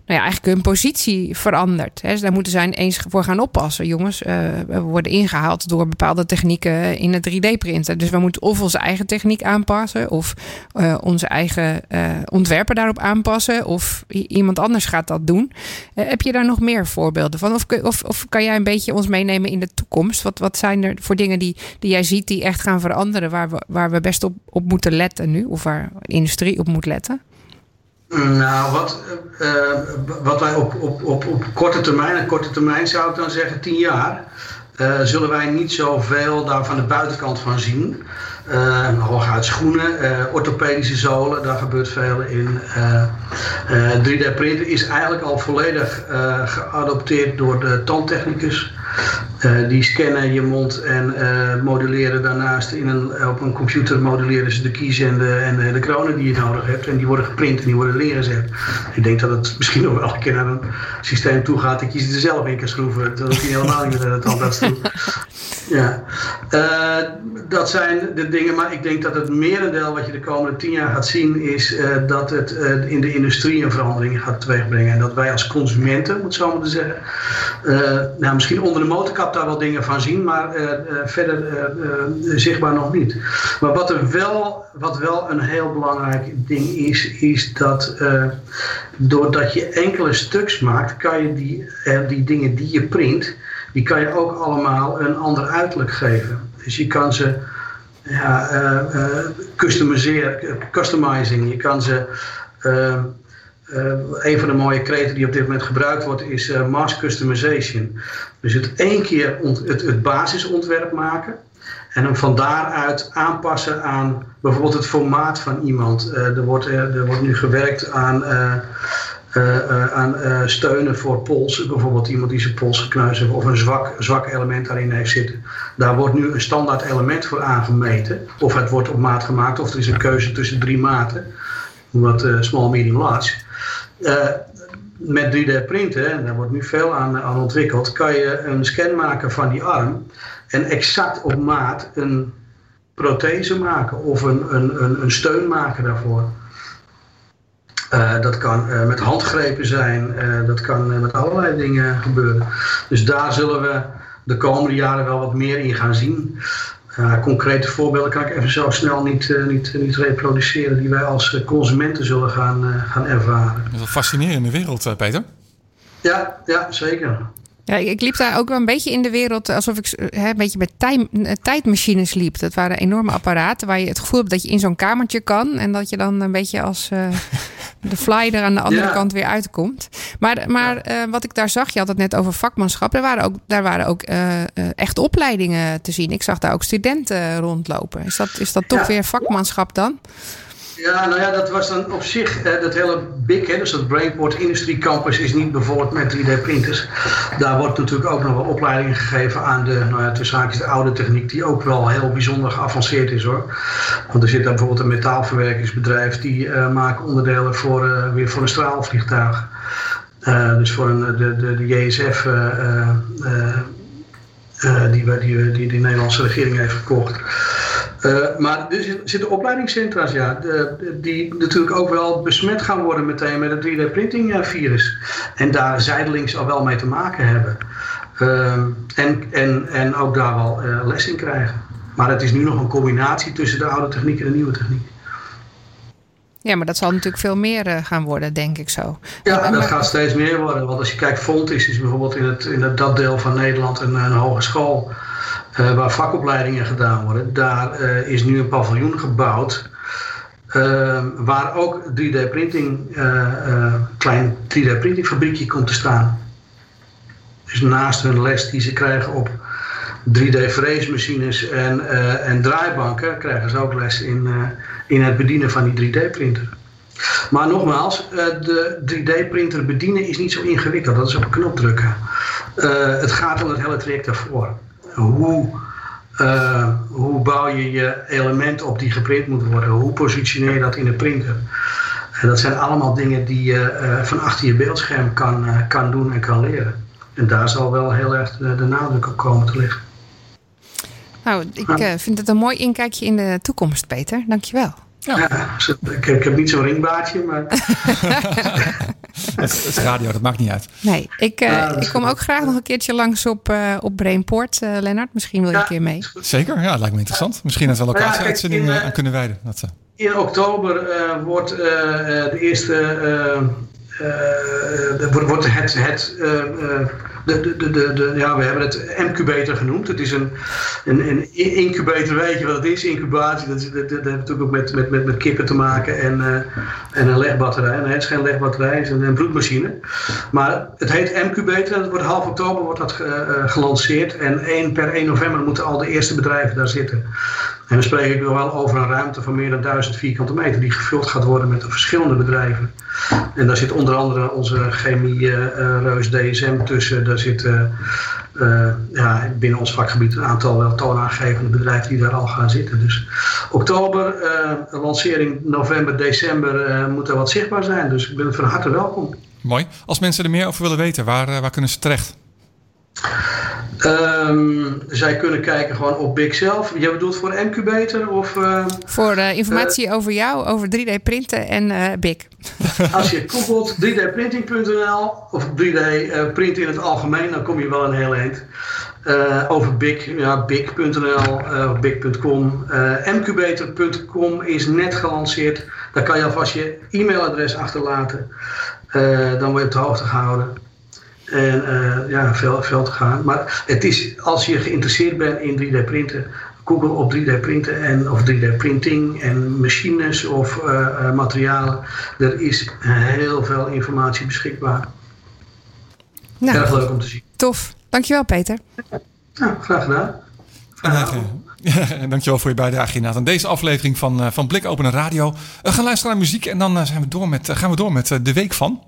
nou ja, eigenlijk hun positie verandert. Hè. Dus daar moeten zij eens voor gaan oppassen. Jongens, uh, we worden ingehaald door bepaalde technieken in het 3D-printen. Dus we moeten of onze eigen techniek aanpassen, of uh, onze eigen uh, ontwerpen daarop aanpassen, of iemand anders gaat dat doen. heb je daar nog meer voorbeelden van? Of, of, kan jij een beetje ons meenemen in de toekomst? Wat, wat zijn er voor dingen die, die jij ziet die echt gaan veranderen, waar we, waar we best op, op moeten letten nu, of waar industrie op moet letten? Nou, wat, uh, wat wij op, op, op, op korte termijn, en korte termijn zou ik dan zeggen tien jaar, uh, zullen wij niet zoveel daar van de buitenkant van zien. Uh, hooguit schoenen, uh, orthopedische zolen, daar gebeurt veel in. 3D-printen is eigenlijk al volledig geadopteerd door de tandtechnicus. Die scannen je mond en modelleren daarnaast in een, op een computer modelleren ze de kies en de, en de kronen die je nodig hebt. En die worden geprint en die worden neergezet. Ik denk dat het (laughs) misschien nog wel een keer naar een systeem toe gaat dat je er zelf in kan schroeven. Dat hoef je helemaal niet met het tandarts doen. (laughs) Ja, uh, dat zijn de dingen. Maar ik denk dat het merendeel wat je de komende tien jaar gaat zien is dat het in de industrie een verandering gaat teweegbrengen. En dat wij als consumenten, moet ik zo moeten zeggen, nou, misschien onder de motorkap daar wel dingen van zien, maar verder zichtbaar nog niet. Maar wat er wel, wat wel een heel belangrijk ding is, is dat doordat je enkele stuks maakt, kan je die, die dingen die je print, die kan je ook allemaal een ander uiterlijk geven. Dus je kan ze ja, customiseren, customizing, je kan ze uh, een van de mooie kreten die op dit moment gebruikt wordt is mass customization. Dus het één keer het, basisontwerp maken en hem van daaruit aanpassen aan bijvoorbeeld het formaat van iemand. Er, wordt, er wordt nu gewerkt aan, aan steunen voor polsen. Bijvoorbeeld iemand die zijn pols gekneusd heeft of een zwak, zwak element daarin heeft zitten. Daar wordt nu een standaard element voor aangemeten. Of het wordt op maat gemaakt of er is een keuze tussen drie maten. Wat small, medium, large. Met 3D printen, en daar wordt nu veel aan, aan ontwikkeld, kan je een scan maken van die arm en exact op maat een prothese maken of een, een, een, een steun maken daarvoor. Uh, dat kan uh, met handgrepen zijn, uh, dat kan met allerlei dingen gebeuren. Dus daar zullen we de komende jaren wel wat meer in gaan zien. concrete voorbeelden kan ik even zo snel niet, niet, niet reproduceren, die wij als consumenten zullen gaan, gaan ervaren. Dat is een fascinerende wereld, Peter. Ja, ja zeker. Ja, ik liep daar ook wel een beetje in de wereld alsof ik hè, een beetje met tijd, tijdmachines liep. Dat waren enorme apparaten waar je het gevoel hebt dat je in zo'n kamertje kan. En dat je dan een beetje als uh, de fly er aan de andere kant weer uitkomt. Maar, maar uh, wat ik daar zag, je had het net over vakmanschap. Er waren ook, daar waren ook uh, echt opleidingen te zien. Ik zag daar ook studenten rondlopen. Is dat, is dat toch weer vakmanschap dan? Ja, nou ja, dat was dan op zich, eh, dat hele big, hè, dus dat Brainport Industry Campus is niet bijvoorbeeld met 3D-printers. Daar wordt natuurlijk ook nog wel opleiding gegeven aan de, nou ja, tussen de oude techniek, die ook wel heel bijzonder geavanceerd is hoor. Want er zit daar bijvoorbeeld een metaalverwerkingsbedrijf, die uh, maken onderdelen voor, uh, weer voor een straalvliegtuig. dus voor een, de, de, de JSF, die, die, die, die de Nederlandse regering heeft gekocht. Uh, maar er zitten opleidingscentra's, ja, die natuurlijk ook wel besmet gaan worden meteen met het 3D-printing virus. En daar zijdelings al wel mee te maken hebben. Uh, en, en, en ook daar wel les in krijgen. Maar het is nu nog een combinatie tussen de oude techniek en de nieuwe techniek. Ja, maar dat zal natuurlijk veel meer uh, gaan worden, denk ik zo. Ja, en dat gaat steeds meer worden. Want als je kijkt, Fontis is bijvoorbeeld in, het, in het, dat deel van Nederland een, een hogeschool uh, waar vakopleidingen gedaan worden. Daar uh, is nu een paviljoen gebouwd. Uh, waar ook 3D-printing, klein 3D-printing fabriekje komt te staan. Dus naast hun les die ze krijgen op 3D-freesmachines en, en draaibanken, krijgen ze ook les in, in het bedienen van die 3D-printer. Maar nogmaals, de 3D-printer bedienen is niet zo ingewikkeld. Dat is op een knop drukken. het gaat om het hele traject daarvoor hoe, uh, hoe bouw je je element op die geprint moet worden? Hoe positioneer je dat in de printer? Dat zijn allemaal dingen die je uh, van achter je beeldscherm kan, kan doen en kan leren. En daar zal wel heel erg de nadruk op komen te liggen. Nou, ik vind het een mooi inkijkje in de toekomst, Peter. Dankjewel. Ja, ja ik, ik, heb niet zo'n ringbaardje, maar... (laughs) het, is radio, dat maakt niet uit. Nee, ik, uh, ik kom ook graag nog een keertje langs op, uh, op Brainport, uh, Lennart. Misschien wil je een keer mee. Zeker, ja, lijkt me interessant. Misschien dat we locatie-uitzending ja, aan kunnen wijden. Dat, in oktober wordt de eerste... wordt het, het de, de, de, ja, we hebben het incubator genoemd. Het is een, een, een incubator, weet je wat het is? Incubatie, dat, dat, dat, heeft natuurlijk ook met, met, met, kippen te maken en, uh, en een legbatterij. Nee, het is geen legbatterij, het is een, een bloedmachine. Maar het heet incubator en wordt half oktober wordt dat uh, gelanceerd. En 1, per 1 november moeten al de eerste bedrijven daar zitten. En dan spreek ik wel over een ruimte van meer dan 1000 vierkante meter die gevuld gaat worden met verschillende bedrijven. En daar zit onder andere onze chemie-reus DSM tussen. Daar zitten uh, ja, binnen ons vakgebied een aantal wel toonaangevende bedrijven die daar al gaan zitten. Dus oktober, lancering november, december moet er wat zichtbaar zijn. Dus ik ben van harte welkom. Mooi. Als mensen er meer over willen weten, waar, waar kunnen ze terecht? Um, zij kunnen kijken gewoon op Big zelf. Jij bedoelt voor MQBeter of... Uh, voor uh, informatie uh, over jou, over 3D printen en Big. (laughs) Als je googelt 3dprinting.nl of 3D printen in het algemeen, dan kom je wel een heel eind. over Big, ja, big.nl of big.com. mqbeter.com is net gelanceerd. Daar kan je alvast je e-mailadres achterlaten. dan word je op de hoogte gehouden. En uh, ja, veel, veel te gaan. Maar het is, als je geïnteresseerd bent in 3D printen, Google op 3D printen en, of 3D printing en machines of uh, uh, materialen. Er is heel veel informatie beschikbaar. Nou, Erg leuk om te zien. Tof. Dankjewel Peter. Ja, graag gedaan. (laughs) En, dankjewel voor je bijdrage aan deze aflevering van, van Blik Openen Radio. We gaan luisteren naar muziek en dan zijn we door met, gaan we door met de week van.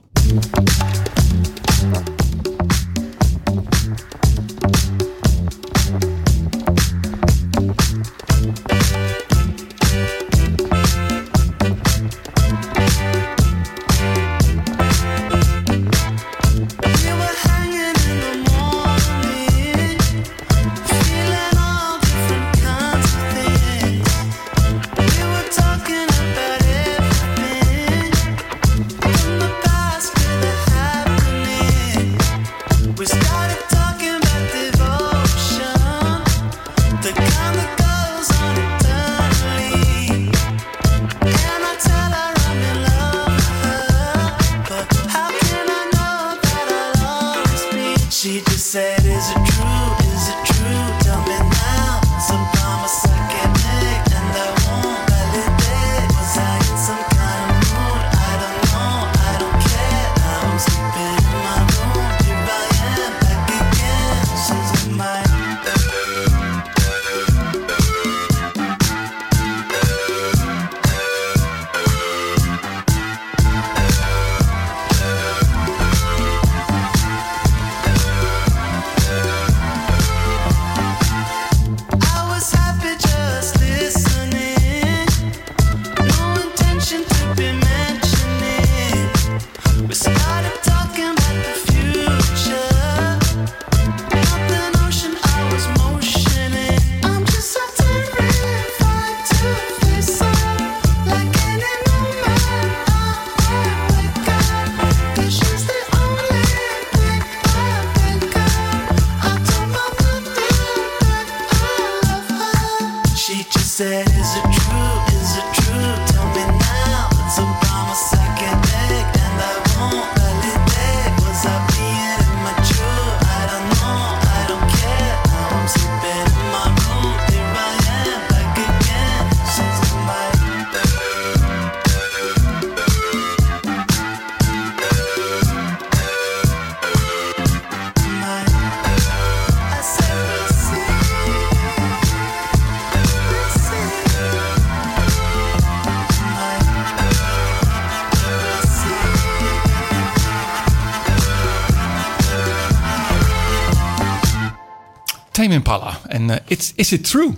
Is it true?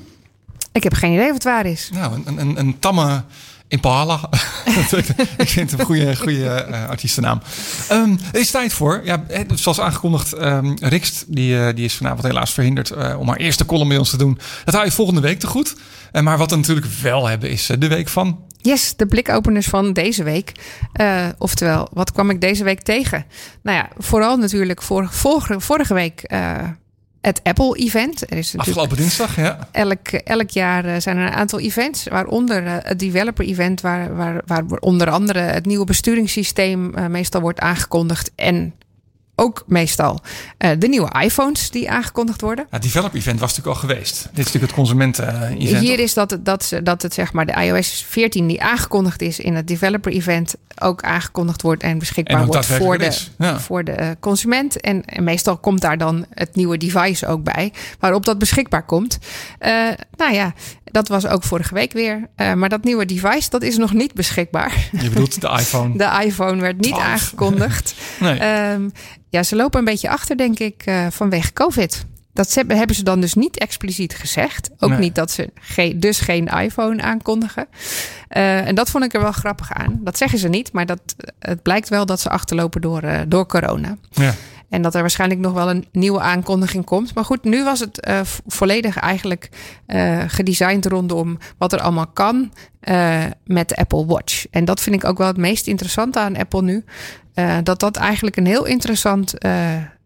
Ik heb geen idee of het waar is. Nou, een, een, een tamme Impala. (laughs) ik vind het een goede, goede uh, artiestennaam. Um, er is tijd voor. Ja, zoals aangekondigd, um, Rikst die, uh, die is vanavond helaas verhinderd uh, om haar eerste column bij ons te doen. Dat hou je volgende week te goed. Maar wat we natuurlijk wel hebben is de week van... Yes, de blikopeners van deze week. oftewel, wat kwam ik deze week tegen? Nou ja, vooral natuurlijk vor, vorige, vorige week het Apple-event. Er is Afgelopen dinsdag, ja. Elk, elk jaar eh, zijn er een aantal events, waaronder eh, het developer-event, waar, waar, waar onder andere het nieuwe besturingssysteem uh, meestal wordt aangekondigd. En ook meestal uh, de nieuwe iPhones die aangekondigd worden. Het developer event was natuurlijk al geweest. Dit is natuurlijk het consumenten event. Hier is dat, dat, dat het zeg maar de iOS 14 die aangekondigd is in het developer event ook aangekondigd wordt en beschikbaar en wordt voor de, ja. voor de consument. En, en, meestal komt daar dan het nieuwe device ook bij waarop dat beschikbaar komt. Uh, nou ja, dat was ook vorige week weer. Uh, maar dat nieuwe device, dat is nog niet beschikbaar. Je bedoelt de iPhone? (laughs) De iPhone werd niet 12. aangekondigd. (laughs) nee. Um, ja, ze lopen een beetje achter, denk ik, uh, vanwege COVID. Dat hebben ze dan dus niet expliciet gezegd. Ook Nee. niet dat ze ge dus geen iPhone aankondigen. Uh, en dat vond ik er wel grappig aan. Dat zeggen ze niet, maar dat, het blijkt wel dat ze achterlopen door, uh, door corona. Ja. En dat er waarschijnlijk nog wel een nieuwe aankondiging komt. Maar goed, nu was het uh, volledig eigenlijk uh, gedesigned rondom wat er allemaal kan uh, met de Apple Watch. En dat vind ik ook wel het meest interessante aan Apple nu. Dat dat eigenlijk een heel interessant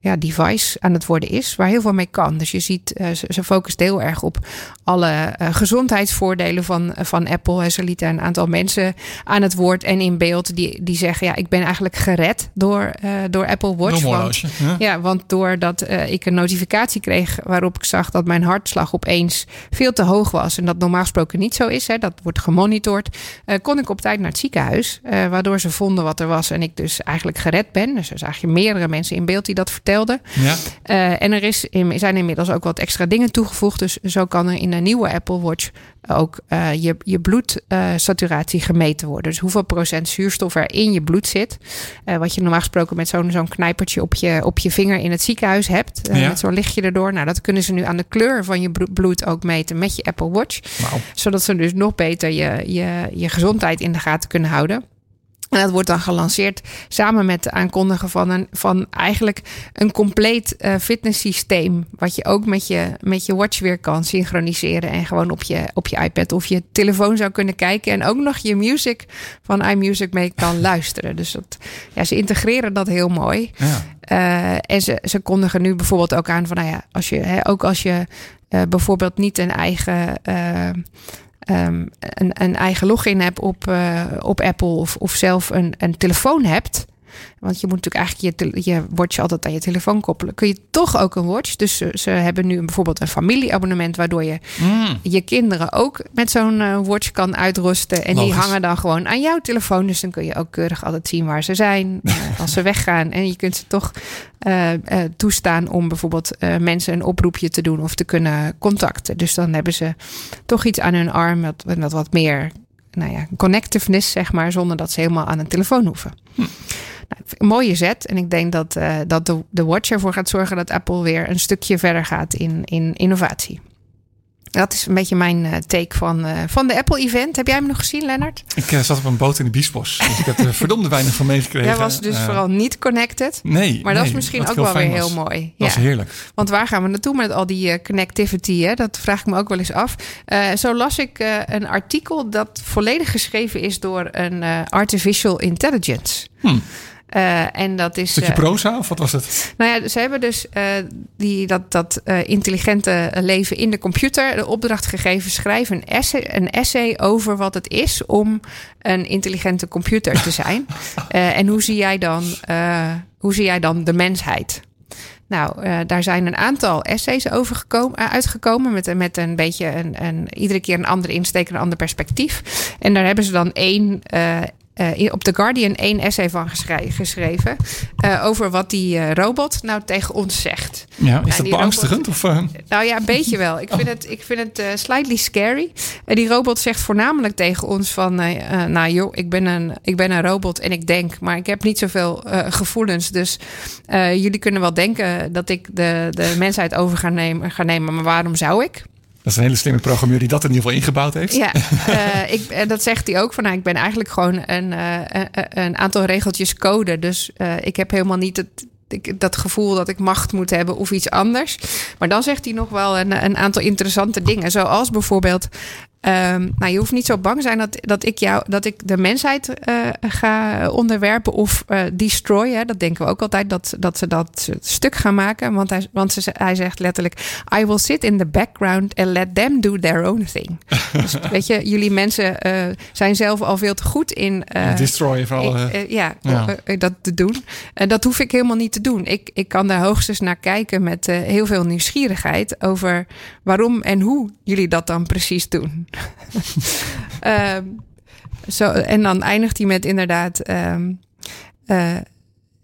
ja, device aan het worden is, waar heel veel mee kan. Dus je ziet, uh, ze, focust heel erg op alle gezondheidsvoordelen van, van Apple. Ze lieten een aantal mensen aan het woord en in beeld die, die zeggen: Ja, ik ben eigenlijk gered door, door Apple Watch. Want, ja? ja, want doordat ik een notificatie kreeg waarop ik zag dat mijn hartslag opeens veel te hoog was. En dat normaal gesproken niet zo is, hè, dat wordt gemonitord, kon ik op tijd naar het ziekenhuis. waardoor ze vonden wat er was en ik dus eigenlijk gered ben. Dus er zag je meerdere mensen in beeld die dat vertelden. Ja. Uh, en er is, zijn inmiddels ook wat extra dingen toegevoegd. Dus zo kan er in een nieuwe Apple Watch ook uh, je, je bloedsaturatie gemeten worden. Dus hoeveel procent zuurstof er in je bloed zit. Uh, wat je normaal gesproken met zo'n zo'n knijpertje op je, op je vinger in het ziekenhuis hebt. Ja. Met zo'n lichtje erdoor. Nou, dat kunnen ze nu aan de kleur van je bloed ook meten met je Apple Watch. Wow. Zodat ze dus nog beter je, je, je gezondheid in de gaten kunnen houden. En dat wordt dan gelanceerd samen met de aankondigen van, een, van eigenlijk een compleet uh, fitnesssysteem. Wat je ook met je, met je watch weer kan synchroniseren. En gewoon op je, op je iPad of je telefoon zou kunnen kijken. En ook nog je music van iMusic mee kan (laughs) luisteren. Dus dat, ja, ze integreren dat heel mooi. Ja. Uh, en ze, ze kondigen nu bijvoorbeeld ook aan van, nou ja, als je, hè, ook als je uh, bijvoorbeeld niet een eigen um, een, een, eigen login hebt op, uh, op Apple of, of zelf een, een telefoon hebt. Want je moet natuurlijk eigenlijk je, je watch altijd aan je telefoon koppelen. Kun je toch ook een watch. Dus ze, ze hebben nu bijvoorbeeld een familieabonnement. Waardoor je mm. je kinderen ook met zo'n uh, watch kan uitrusten. En die hangen dan gewoon aan jouw telefoon. Dus dan kun je ook keurig altijd zien waar ze zijn. uh, (laughs) als ze weggaan. En je kunt ze toch uh, toestaan om bijvoorbeeld mensen een oproepje te doen. Of te kunnen contacten. Dus dan hebben ze toch iets aan hun arm. Wat, wat, wat meer nou ja, connectiveness, zeg maar. Zonder dat ze helemaal aan een telefoon hoeven. Hm. Nou, (laughs) een mooie zet. En ik denk dat, uh, dat de, de Watch ervoor gaat zorgen dat Apple weer een stukje verder gaat in, in innovatie. Dat is een beetje mijn uh, take van, uh, van de Apple-event. Heb jij hem nog gezien, Lennart? Ik uh, zat op een boot in de Biesbos. Dus ik heb er (laughs) verdomde weinig van meegekregen. Jij was dus vooral niet connected. Nee. Maar dat is misschien ook wel weer heel mooi. Dat ja. is heerlijk. Want waar gaan we naartoe met al die connectivity? Hè? Dat vraag ik me ook wel eens af. zo las ik een artikel dat volledig geschreven is door een artificial intelligence. Hmm. Uh, en dat is. Stukje uh, proza of wat was het? Nou ja, ze hebben dus uh, die, dat, dat intelligente leven in de computer de opdracht gegeven: schrijf een essay, een essay over wat het is om een intelligente computer te zijn. (laughs) en hoe zie jij dan, hoe zie jij dan de mensheid? Nou, uh, daar zijn een aantal essays over gekomen, uh, uitgekomen. Met, met een beetje een, een, iedere keer een andere insteek, een ander perspectief. En daar hebben ze dan één uh, uh, op The Guardian één essay van geschreven. Uh, over wat die uh, robot nou tegen ons zegt. Ja, is dat beangstigend? Robot, of, Nou ja, een beetje wel. Ik vind het, ik vind het slightly scary. die robot zegt voornamelijk tegen ons van... nou joh, ik ben, een, ik ben een robot en ik denk... maar ik heb niet zoveel gevoelens. Dus jullie kunnen wel denken dat ik de, de mensheid over ga nemen, ga nemen. Maar waarom zou ik? Dat is een hele slimme programmeur die dat in ieder geval ingebouwd heeft. Ja, uh, (laughs) ik, dat zegt hij ook van nou, ik ben eigenlijk gewoon een, uh, een aantal regeltjes code. Dus uh, ik heb helemaal niet het, dat gevoel dat ik macht moet hebben of iets anders. Maar dan zegt hij nog wel een, een aantal interessante dingen. Zoals bijvoorbeeld Um, nou, je hoeft niet zo bang zijn dat, dat ik jou, dat ik de mensheid uh, ga onderwerpen of uh, destroyen. Dat denken we ook altijd dat, dat ze dat stuk gaan maken. Want, hij, want ze, hij zegt letterlijk: I will sit in the background and let them do their own thing. (laughs) dus weet je, jullie mensen uh, zijn zelf al veel te goed in. destroyen vooral. ja, ja. dat te doen. dat hoef ik helemaal niet te doen. Ik, ik kan daar hoogstens naar kijken met heel veel nieuwsgierigheid over waarom en hoe jullie dat dan precies doen. Um, (laughs) zo, en dan eindigt hij met inderdaad. Um, uh,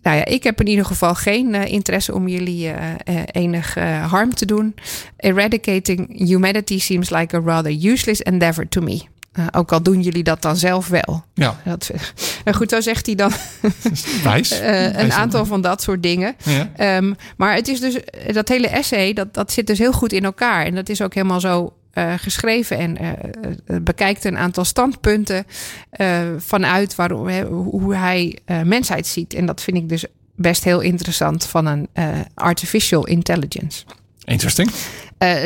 nou ja, ik heb in ieder geval geen uh, interesse om jullie uh, uh, enig harm te doen. Eradicating humanity seems like a rather useless endeavor to me. Ook al doen jullie dat dan zelf wel. Ja. Dat, (laughs) goed, zo zegt hij dan (laughs) Wijs. een aantal van dat soort dingen. Ja. Um, maar het is dus, dat hele essay, dat, dat zit dus heel goed in elkaar. En dat is ook helemaal zo uh, geschreven en uh, bekijkt een aantal standpunten vanuit waarom, hoe hij mensheid ziet. En dat vind ik dus best heel interessant van een artificial intelligence. Interesting.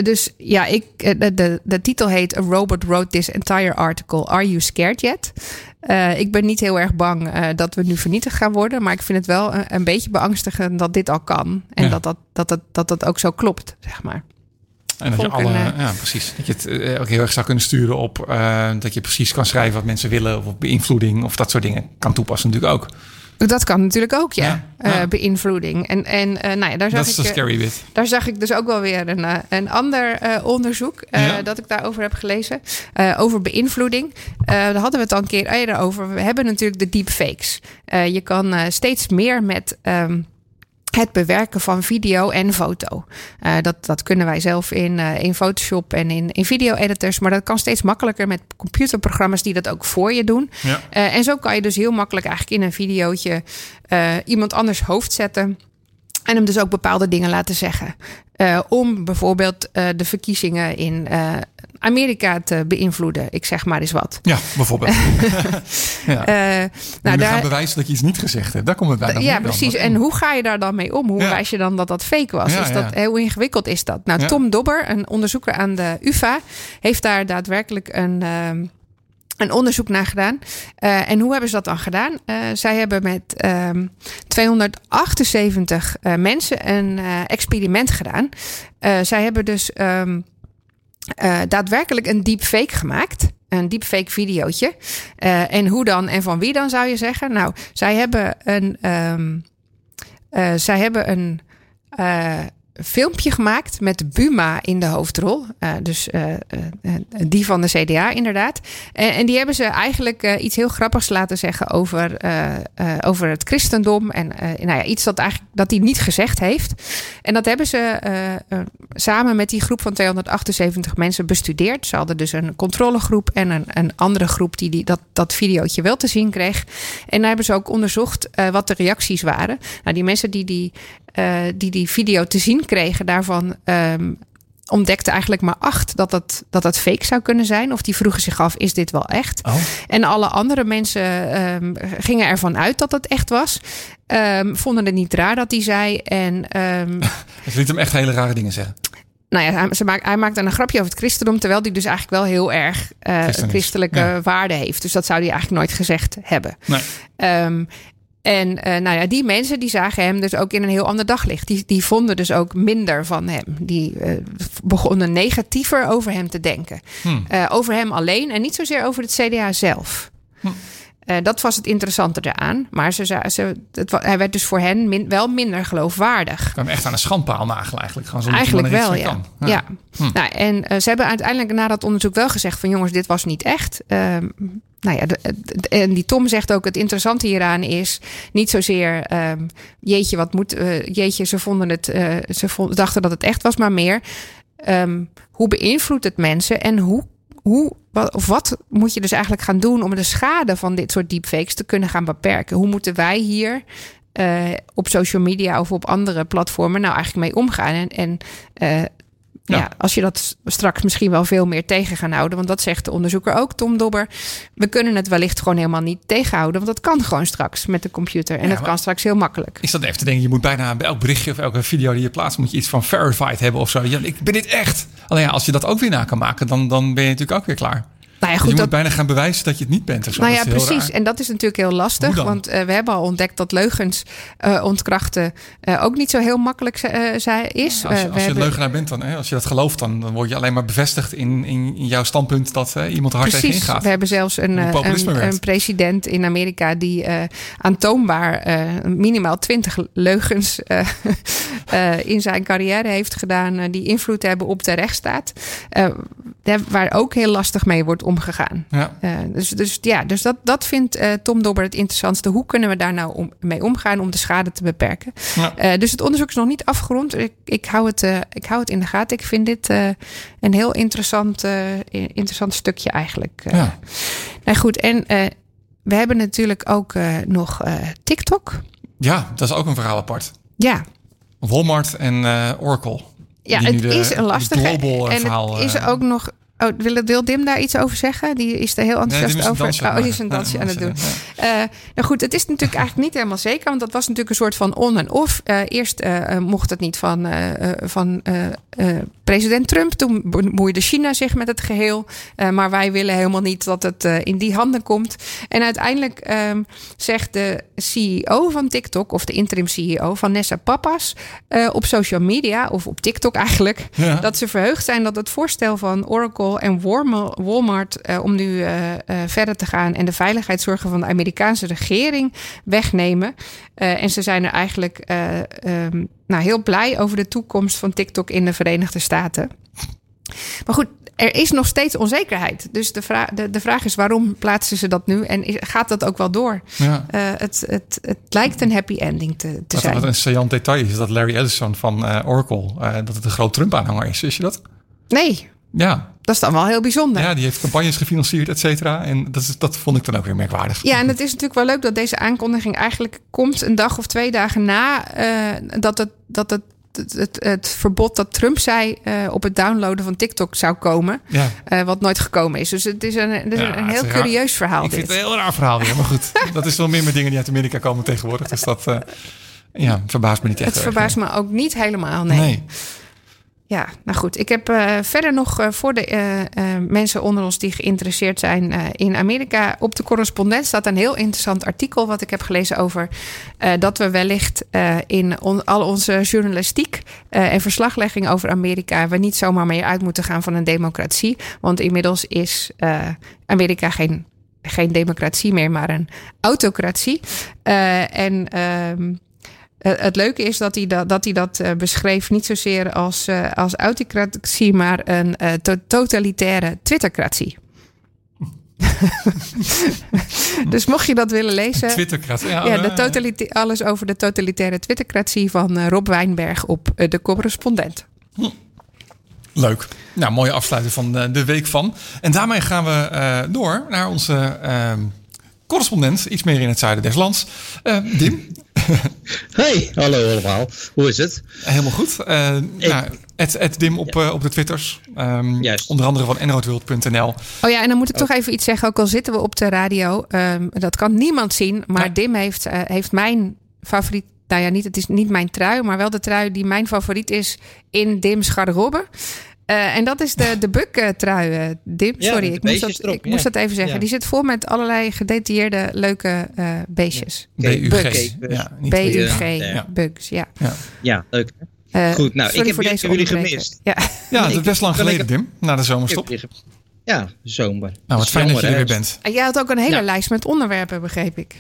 dus ja, ik, de, de, de, titel heet A Robot Wrote This Entire Article. Are You Scared Yet? ik ben niet heel erg bang dat we nu vernietigd gaan worden. Maar ik vind het wel een, een beetje beangstigend dat dit al kan. En ja. dat, dat, dat, dat, dat dat ook zo klopt, zeg maar. En dat je alle, ja, precies. Dat je het uh, ook heel erg zou kunnen sturen op uh, dat je precies kan schrijven wat mensen willen, of beïnvloeding of dat soort dingen kan toepassen natuurlijk ook. Dat kan natuurlijk ook, ja. ja, ja. Uh, beïnvloeding. En, en uh, nou ja, daar zag ik, scary bit. Daar zag ik dus ook wel weer een, een ander onderzoek ja. dat ik daarover heb gelezen. over beïnvloeding. daar hadden we het al een keer eerder over. We hebben natuurlijk de deepfakes. je kan steeds meer met. Um, het bewerken van video en foto. Uh, dat, dat kunnen wij zelf in, uh, in Photoshop en in, in video-editors. Maar dat kan steeds makkelijker met computerprogramma's die dat ook voor je doen. Ja. Uh, en zo kan je dus heel makkelijk eigenlijk in een videootje iemand anders hoofd zetten. En hem dus ook bepaalde dingen laten zeggen. Uh, om bijvoorbeeld uh, de verkiezingen in uh, Amerika te beïnvloeden. Ik zeg maar eens wat. Ja, bijvoorbeeld. (laughs) ja. Uh, nou, daar gaan bewijzen dat je iets niet gezegd hebt. Daar komt het bij. Ja, precies. En hoe ga je daar dan mee om? Hoe wijs je dan dat dat fake was? is dat, Hoe ingewikkeld is dat? Nou, Tom Dobber, een onderzoeker aan de UvA, heeft daar daadwerkelijk een. Uh, een onderzoek naar gedaan. Uh, en hoe hebben ze dat dan gedaan? Uh, zij hebben met um, 278 uh, mensen een experiment gedaan. zij hebben dus um, daadwerkelijk een deepfake gemaakt. Een deepfake videootje. en hoe dan en van wie dan zou je zeggen? Nou, zij hebben een. Um, zij hebben een filmpje gemaakt met Buma in de hoofdrol. Uh, dus uh, uh, die van de CDA inderdaad. En, en die hebben ze eigenlijk iets heel grappigs laten zeggen over, over het christendom. En nou ja, iets dat, eigenlijk, dat hij niet gezegd heeft. En dat hebben ze samen met die groep van 278 mensen bestudeerd. Ze hadden dus een controlegroep en een, een andere groep die, die dat, dat videootje wel te zien kreeg. En daar hebben ze ook onderzocht wat de reacties waren. Nou, die mensen die die die die video te zien kregen, daarvan um, ontdekte eigenlijk maar acht dat dat, dat dat fake zou kunnen zijn. Of die vroegen zich af, is dit wel echt? Oh. En alle andere mensen um, gingen ervan uit dat het echt was. Um, vonden het niet raar dat hij zei. En, (laughs) het liet hem echt hele rare dingen zeggen. Nou ja, hij, maakt, hij maakte een grapje over het christendom, terwijl hij dus eigenlijk wel heel erg uh, christelijke ja. waarde heeft. Dus dat zou hij eigenlijk nooit gezegd hebben. Nee. Um, en uh, nou ja, die mensen die zagen hem dus ook in een heel ander daglicht. Die, die vonden dus ook minder van hem. Die uh, begonnen negatiever over hem te denken. Hmm. Uh, over hem alleen en niet zozeer over het CDA zelf. Hmm. Dat was het interessante eraan. Maar ze, ze, het, hij werd dus voor hen min, wel minder geloofwaardig. Kwam echt aan een schandpaal nagelen eigenlijk. Gewoon eigenlijk wel, ja. ja. ja. Hmm. Nou, en ze hebben uiteindelijk na dat onderzoek wel gezegd van... jongens, dit was niet echt. Ehm, nou ja, en die Tom zegt ook: het interessante hieraan is niet zozeer, um, jeetje, wat moet, jeetje, ze vonden het, ze vond, dachten dat het echt was, maar meer, um, hoe beïnvloedt het mensen en hoe, hoe, wat, of wat moet je dus eigenlijk gaan doen om de schade van dit soort deepfakes te kunnen gaan beperken? Hoe moeten wij hier uh, op social media of op andere platformen nou eigenlijk mee omgaan? En, en ja. als je dat straks misschien wel veel meer tegen gaan houden. Want dat zegt de onderzoeker ook, Tom Dobber. We kunnen het wellicht gewoon helemaal niet tegenhouden. Want dat kan gewoon straks met de computer. En ja, dat kan straks heel makkelijk. Is dat even te denken? Je moet bijna bij elk berichtje of elke video die je plaatst... moet je iets van verified hebben of zo. Ja, ik ben dit echt. Alleen ja, als je dat ook weer na kan maken... dan, dan ben je natuurlijk ook weer klaar. Nou ja, goed, je moet bijna gaan bewijzen dat je het niet bent. Of Nou ja, precies. En dat is natuurlijk heel lastig. Want uh, we hebben al ontdekt dat leugens uh, ontkrachten uh, ook niet zo heel makkelijk is. Ja, als je, als je leugenaar bent, dan, hè, als je dat gelooft, dan, dan word je alleen maar bevestigd in, in, in jouw standpunt dat iemand hard tegen ingaat. We hebben zelfs een, een, een, president in Amerika die aantoonbaar minimaal twintig leugens (laughs) in zijn carrière heeft gedaan. die invloed hebben op de rechtsstaat. waar ook heel lastig mee wordt omgegaan. Ja. Uh, dus, dus ja, dus dat, dat vindt uh, Tom Dobber het interessantste. Hoe kunnen we daar nou om, mee omgaan om de schade te beperken? Ja. Uh, dus het onderzoek is nog niet afgerond. Ik, ik, hou, het, ik hou het in de gaten. Ik vind dit een heel interessant, interessant stukje eigenlijk. Ja. Nou goed, en we hebben natuurlijk ook nog TikTok. Ja, dat is ook een verhaal apart. Ja. Walmart en Oracle. Ja, het is een lastige. En het is ook nog Oh, wil, wil Dim daar iets over zeggen? Die is er heel enthousiast over. Oh, die is een dansje aan het doen. Uh, nou goed, het is natuurlijk eigenlijk niet helemaal zeker, want dat was natuurlijk een soort van on en off. Uh, eerst uh, mocht het niet van, van president Trump. Toen bemoeide China zich met het geheel. maar wij willen helemaal niet dat het in die handen komt. En uiteindelijk um, zegt de CEO van TikTok, of de interim CEO van Nessa Papas, op social media, of op TikTok eigenlijk, ja. dat ze verheugd zijn dat het voorstel van Oracle en Walmart uh, om nu uh, uh, verder te gaan en de veiligheidszorgen van de Amerikaanse regering wegnemen. en ze zijn er eigenlijk um, nou, heel blij over de toekomst van TikTok in de Verenigde Staten. Maar goed, er is nog steeds onzekerheid. Dus de, vraag, de, de vraag is waarom plaatsen ze dat nu en gaat dat ook wel door? Ja. Uh, het, het, het lijkt een happy ending te, te zijn. Wat een saillant detail is dat Larry Ellison van uh, Oracle, uh, dat het een groot Trump-aanhanger is. Wist je dat? Nee. Ja, dat is dan wel heel bijzonder. Ja, die heeft campagnes gefinancierd, et cetera. En dat, is, dat vond ik dan ook weer merkwaardig. Ja, en het is natuurlijk wel leuk dat deze aankondiging eigenlijk komt een dag of twee dagen na uh, dat het, dat het het, het, het verbod dat Trump zei uh, op het downloaden van TikTok zou komen. Ja. Uh, wat nooit gekomen is. Dus het is een, het is ja, een heel curieus verhaal. Ik dit. vind het een heel raar verhaal weer. Maar goed, (laughs) dat is wel meer met dingen die uit Amerika komen tegenwoordig. Dus dat uh, ja, verbaast me niet echt. Het verbaast me ook niet helemaal, nee. nee. Ja, nou goed. Ik heb uh, verder nog uh, voor de uh, mensen onder ons die geïnteresseerd zijn in Amerika. Op de correspondent staat een heel interessant artikel wat ik heb gelezen over dat we wellicht in al onze journalistiek en verslaglegging over Amerika we niet zomaar meer uit moeten gaan van een democratie. Want inmiddels is Amerika geen, geen democratie meer, maar een autocratie. en ehm, eh, het leuke is dat hij dat, dat, hij dat uh, beschreef niet zozeer als, uh, als autocratie, maar een to totalitaire Twittercratie. (laughs) dus mocht je dat willen lezen. Twittercratie. Ja, ja de alles over de totalitaire Twittercratie van Rob Wijnberg op de correspondent. Hm. Leuk. Nou, mooie afsluiting van de week van. En daarmee gaan we door naar onze ehm, correspondent, iets meer in het zuiden des lands. Dim, (laughs) hey, hallo allemaal. Hoe is het? Helemaal goed. Uh, Ik... nou, Dim op, uh, op de Twitters. Um, Juist. Onder andere van enroodworld.nl. Oh ja, en dan moet ik toch even iets zeggen. Ook al zitten we op de radio. Um, dat kan niemand zien. Maar ja. Dim heeft, uh, heeft mijn favoriet nou ja, niet, het is niet mijn trui, maar wel de trui die mijn favoriet is in Dim's garderobe. Uh, en dat is de, de Buk-trui, Dim. (laughs) Ja, Sorry, ik, moest dat, erop, ik ja. moest dat even zeggen. Ja. Die zit vol met allerlei gedetailleerde leuke uh, beestjes. BUG. Bugs. Ja, BUG, bugs, ja. Ja, leuk. Goed, nou, ik heb, voor deze jullie gemist. Ja, (laughs) ja dat is best lang geleden, Dim, na de zomerstop. Ja, zomer. Nou, wat fijn dat je er weer bent. En jij had ook een hele lijst met onderwerpen, begreep ik.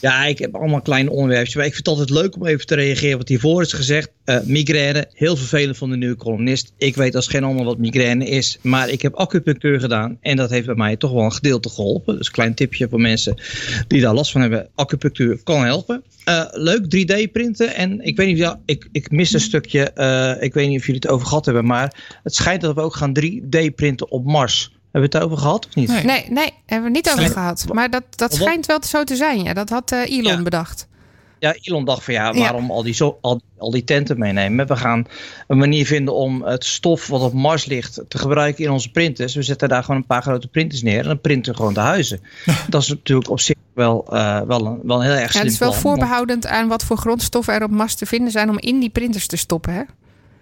Ja, ik heb allemaal kleine onderwerpjes. Maar ik vind het altijd leuk om even te reageren wat hiervoor is gezegd. Uh, migraine, heel vervelend van de nieuwe columnist. Ik weet als geen ander wat migraine is. Maar ik heb acupunctuur gedaan. En dat heeft bij mij toch wel een gedeelte geholpen. Dus een klein tipje voor mensen die daar last van hebben. Acupunctuur kan helpen. Uh, leuk, 3D printen. En ik weet niet, ja, ik, ik mis een stukje. Uh, ik weet niet of jullie het over gehad hebben. Maar het schijnt dat we ook gaan 3D printen op Mars. Hebben we het over gehad of niet? Nee, nee, nee hebben we niet over gehad. Maar dat, dat schijnt wel zo te zijn. Ja, dat had uh, Elon ja. bedacht. Ja, Elon dacht van ja, waarom Al, die zo, al, al, die tenten meenemen? We gaan een manier vinden om het stof wat op Mars ligt te gebruiken in onze printers. We zetten daar gewoon een paar grote printers neer en dan printen we gewoon de huizen. dat is natuurlijk op zich wel, uh, wel, een, wel een heel erg ja, Het is wel voorbehoudend aan wat voor grondstoffen er op Mars te vinden zijn om in die printers te stoppen. Hè?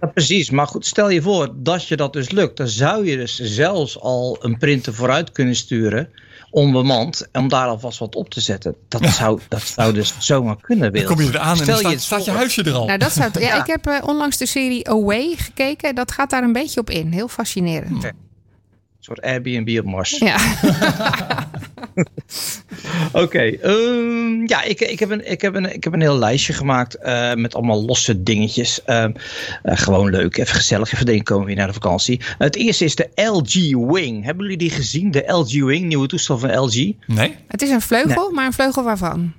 Ja, precies, maar goed, stel je voor dat je dat dus lukt. Dan zou je dus zelfs al een printer vooruit kunnen sturen, onbemand, om daar alvast wat op te zetten. Dat, zou, dat zou dus zomaar kunnen. Dan kom je eraan en dan staat, je, staat je huisje er al. Nou, dat zou, (laughs) ja, ja. Ik heb uh, onlangs de serie Away gekeken. Dat gaat daar een beetje op in. Heel fascinerend. Soort Airbnb op Mars. Ja. (laughs) Oké, okay, um, ja, ik, ik, heb een, ik, heb een, ik heb een heel lijstje gemaakt uh, met allemaal losse dingetjes. Uh, uh, gewoon leuk, even gezellig, even denken komen weer naar de vakantie. Het eerste is de LG Wing. Hebben jullie die gezien? De LG Wing, nieuwe toestel van LG? Nee. Het is een vleugel, nee. maar een vleugel waarvan?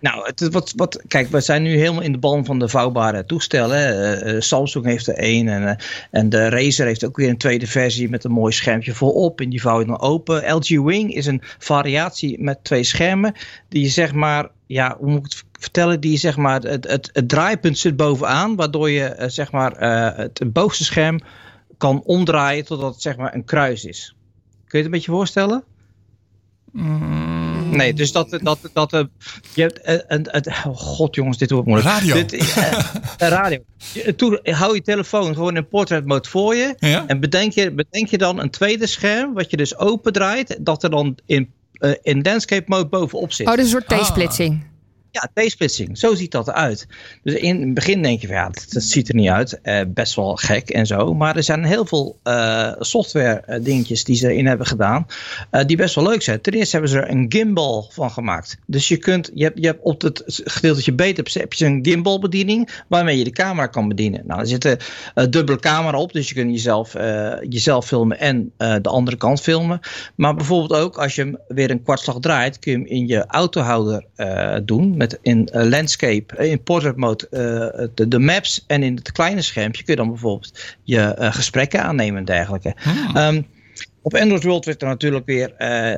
Nou, het, wat, wat, kijk, we zijn nu helemaal in de ban van de vouwbare toestellen. Uh, Samsung heeft er één en, en de Razer heeft ook weer een tweede versie met een mooi schermpje voorop. En die vouw je dan open. LG Wing is een variatie met twee schermen die zeg maar, ja, hoe moet ik het vertellen? Die zeg maar, het, het, draaipunt zit bovenaan, waardoor je zeg maar het bovenste scherm kan omdraaien totdat het zeg maar een kruis is. Kun je het een beetje voorstellen? Mm. Nee, dus dat, dat, dat, uh, je hebt, uh, uh, oh god jongens, dit wordt moeilijk. Radio. Dit, radio. Toen hou je telefoon gewoon in portrait mode voor je. Ja? En bedenk je, bedenk je dan een tweede scherm, wat je dus open draait, dat er dan in, in landscape mode bovenop zit. Oh, dus een soort T-splitsing. Ah. Ja, T-splitsing. Zo ziet dat eruit. Dus in het begin denk je van ja, dat, ziet er niet uit. Uh, best wel gek en zo. Maar er zijn heel veel uh, software uh, dingetjes die ze erin hebben gedaan. die best wel leuk zijn. Ten eerste hebben ze er een gimbal van gemaakt. Dus je kunt, je hebt, je hebt op het gedeeltje beter heb je een gimbal bediening. Waarmee je de camera kan bedienen. Nou, er zit een dubbele camera op. Dus je kunt jezelf, jezelf filmen en de andere kant filmen. Maar bijvoorbeeld ook als je hem weer een kwartslag draait. Kun je hem in je autohouder doen met in uh, landscape, uh, in portrait mode, uh, de, de, maps en in het kleine schermpje kun je dan bijvoorbeeld je gesprekken aannemen en dergelijke. Hmm. Um, op Android World werd er natuurlijk weer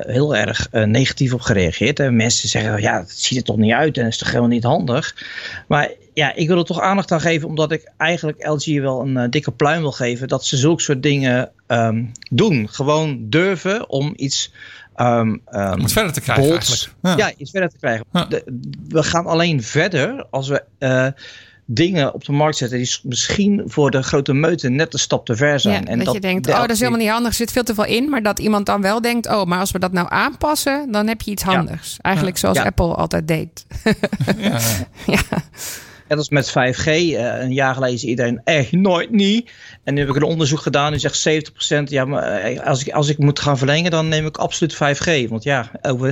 heel erg negatief op gereageerd. En mensen zeggen, ja, het ziet er toch niet uit en is toch helemaal niet handig. Maar ja, ik wil er toch aandacht aan geven, omdat ik eigenlijk LG wel een dikke pluim wil geven. Dat ze zulke soort dingen um, doen. Gewoon durven om iets Um, um, om het verder te krijgen eigenlijk. Ja. iets verder te krijgen. we gaan alleen verder als we uh, dingen op de markt zetten die misschien voor de grote meute net een stap te ver zijn. Ja, en dat, dat je denkt, oh dat is helemaal niet handig, er zit veel te veel in. Maar dat iemand dan wel denkt, oh maar als we dat nou aanpassen, dan heb je iets handigs. Eigenlijk zoals Apple altijd deed. ja. (laughs) Net als met 5G. Uh, een jaar geleden zei iedereen echt nooit niet. En nu heb ik een onderzoek gedaan. Die zegt 70%. Ja, maar eh, als ik, als ik moet gaan verlengen, dan neem ik absoluut 5G. Want ja,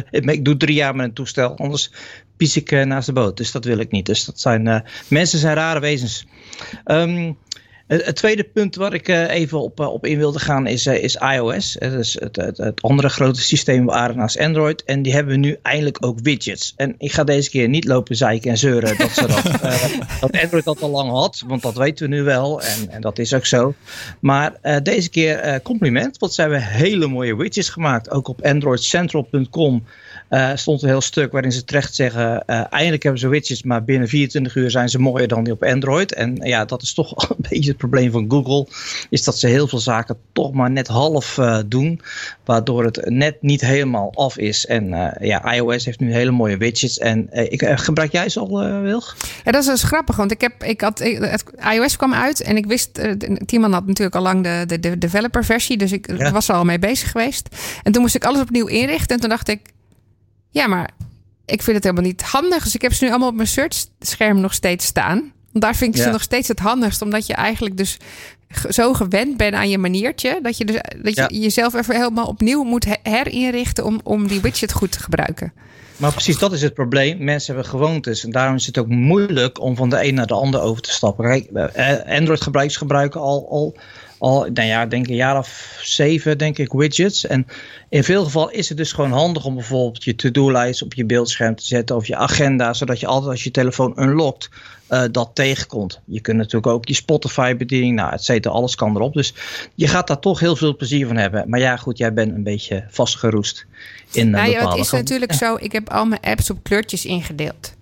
ik doe drie jaar met een toestel. Anders pies ik uh, naast de boot. Dus dat wil ik niet. Dus dat zijn, mensen zijn rare wezens. Um, het, tweede punt waar ik eh, even op, eh, op in wilde gaan is, eh, is iOS. Dat is het, het, het, andere grote systeem waar naast Android. En die hebben nu eindelijk ook widgets. En ik ga deze keer niet lopen zeiken en zeuren dat, ze dat, (laughs) dat Android dat al lang had. Want dat weten we nu wel en, en dat is ook zo. Maar deze keer compliment, want ze hebben hele mooie widgets gemaakt. Ook op androidcentral.com uh, stond een heel stuk waarin ze terecht zeggen: uh, eindelijk hebben ze widgets, maar binnen 24 uur zijn ze mooier dan die op Android. En ja, dat is toch (laughs) een beetje het probleem van Google, is dat ze heel veel zaken toch maar net half uh, doen, waardoor het net niet helemaal af is. En ja, iOS heeft nu hele mooie widgets. En ik, gebruik jij ze al, Wilg? Ja, dat is dus grappig, want ik heb, ik had, het, iOS kwam uit en ik wist, Timon had natuurlijk al lang de, de, de developer versie, dus ik was er al mee bezig geweest. En toen moest ik alles opnieuw inrichten en toen dacht ik, ja, maar ik vind het helemaal niet handig. Dus ik heb ze nu allemaal op mijn search-scherm nog steeds staan. Want daar vind ik ze nog steeds het handigst. Omdat je eigenlijk dus zo gewend bent aan je maniertje. Dat je, dus, dat je jezelf even helemaal opnieuw moet herinrichten om, om die widget goed te gebruiken. Maar precies dat is het probleem. Mensen hebben gewoontes. En daarom is het ook moeilijk om van de een naar de ander over te stappen. Eh, Android-gebruikers gebruiken al, al al, nou ja, denk een jaar of zeven, denk ik, widgets. En in veel gevallen is het dus gewoon handig om bijvoorbeeld je to-do-lijst op je beeldscherm te zetten of je agenda, zodat je altijd als je telefoon unlockt, uh, dat tegenkomt. Je kunt natuurlijk ook je Spotify-bediening, nou, et cetera, alles kan erop. Dus je gaat daar toch heel veel plezier van hebben. Maar ja, goed, jij bent een beetje vastgeroest in nou, ja, Het is natuurlijk zo, ik heb al mijn apps op kleurtjes ingedeeld.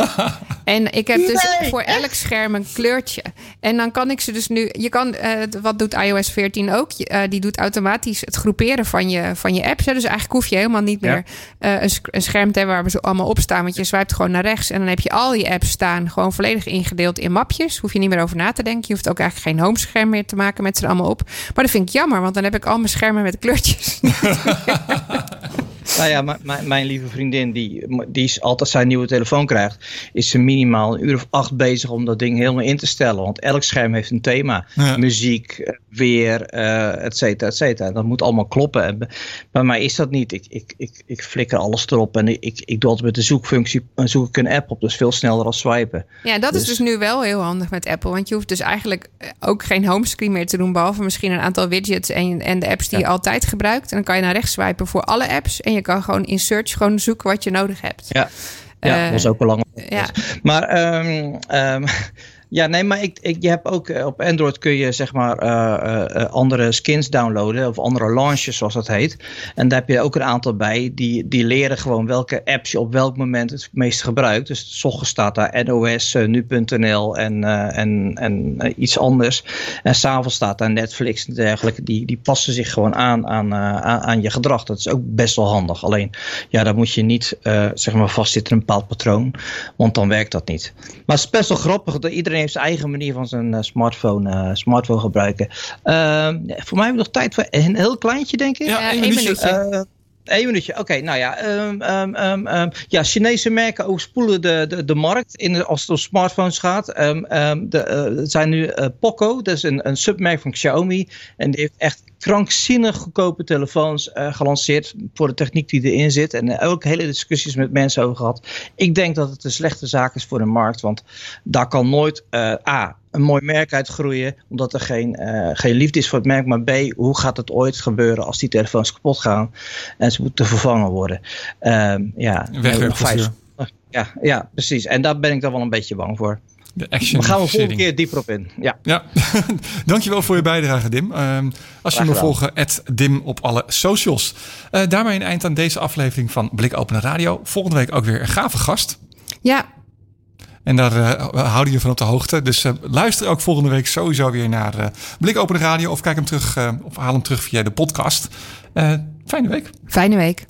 (laughs) en ik heb dus voor elk scherm een kleurtje. En dan kan ik ze dus nu... Je kan, uh, wat doet iOS 14 ook? Uh, die doet automatisch het groeperen van je, van je apps. Hè? Dus eigenlijk hoef je helemaal niet meer uh, een, een, scherm te hebben waar we zo allemaal op staan. Want je swipt gewoon naar rechts en dan heb je al je apps staan gewoon volledig ingedeeld in mapjes. Hoef je niet meer over na te denken. Je hoeft ook eigenlijk geen homescherm meer te maken met ze allemaal op. Maar dat vind ik jammer, want dan heb ik al mijn schermen met kleurtjes. (laughs) Nou ja, mijn lieve vriendin, die, die is altijd zijn nieuwe telefoon krijgt, is ze minimaal een uur of acht bezig om dat ding helemaal in te stellen. Want elk scherm heeft een thema. Muziek, eh, weer, uh, et cetera, et cetera. Dat moet allemaal kloppen. En bij mij is dat niet. Ik, ik, ik, ik flikker alles erop en ik, ik doe altijd met de zoekfunctie, zoek ik een app op. Dus veel sneller dan swipen. Ja, dat is dus, dus nu wel heel handig met Apple. Want je hoeft dus eigenlijk eh, ook geen homescreen meer te doen, behalve misschien een aantal widgets en, en de apps die je altijd gebruikt. En dan kan je naar rechts swipen voor alle apps. En je kan gewoon in search gewoon zoeken wat je nodig hebt. Ja, ja dat is ook belangrijk. Ja. Maar um, um, ja, nee, maar ik, ik, je hebt ook eh, op Android kun je zeg maar uh, uh, andere skins downloaden of andere launches zoals dat heet. En daar heb je ook een aantal bij die, die leren gewoon welke apps je op welk moment het meest gebruikt. Dus s ochtends staat daar NOS, nu.nl en, en, en iets anders. En s'avonds staat daar Netflix en dergelijke. Die, die passen zich gewoon aan, aan, aan, je gedrag. Dat is ook best wel handig. Alleen ja, daar moet je niet zeg maar vastzitten in een bepaald patroon. Want dan werkt dat niet. Maar het is best wel grappig dat iedereen heeft zijn eigen manier van zijn uh, smartphone, uh, smartphone gebruiken. Uh, voor mij hebben we nog tijd voor een heel kleintje, denk ik. Ja, één minuutje. Eén minuutje, oké. nou ja, um, um, um, ja, Chinese merken overspoelen de, de, de markt in, als het om smartphones gaat. de, uh, zijn nu uh, Poco, dat is een, een submerk van Xiaomi. En die heeft echt krankzinnig goedkope telefoons uh, gelanceerd voor de techniek die erin zit. En ook hele discussies met mensen over gehad. Ik denk dat het een slechte zaak is voor de markt, want daar kan nooit A een mooi merk uitgroeien, omdat er geen, uh, geen liefde is voor het merk. Maar B, hoe gaat het ooit gebeuren als die telefoons kapot gaan en ze moeten vervangen worden? Uh, ja. Ja, ja, precies. En daar ben ik dan wel een beetje bang voor. De action. Daar gaan we volgende keer dieper op in. Ja. ja. (laughs) Dankjewel voor je bijdrage, Dim. Uh, als je me volgen, Dim op alle socials. Uh, daarmee een eind aan deze aflevering van Blik Open Radio. Volgende week ook weer een gave gast. Ja, en daar uh, houden je van op de hoogte. Dus uh, luister ook volgende week sowieso weer naar uh, Blik Open Radio. Of kijk hem terug, of haal hem terug via de podcast. fijne week. Fijne week.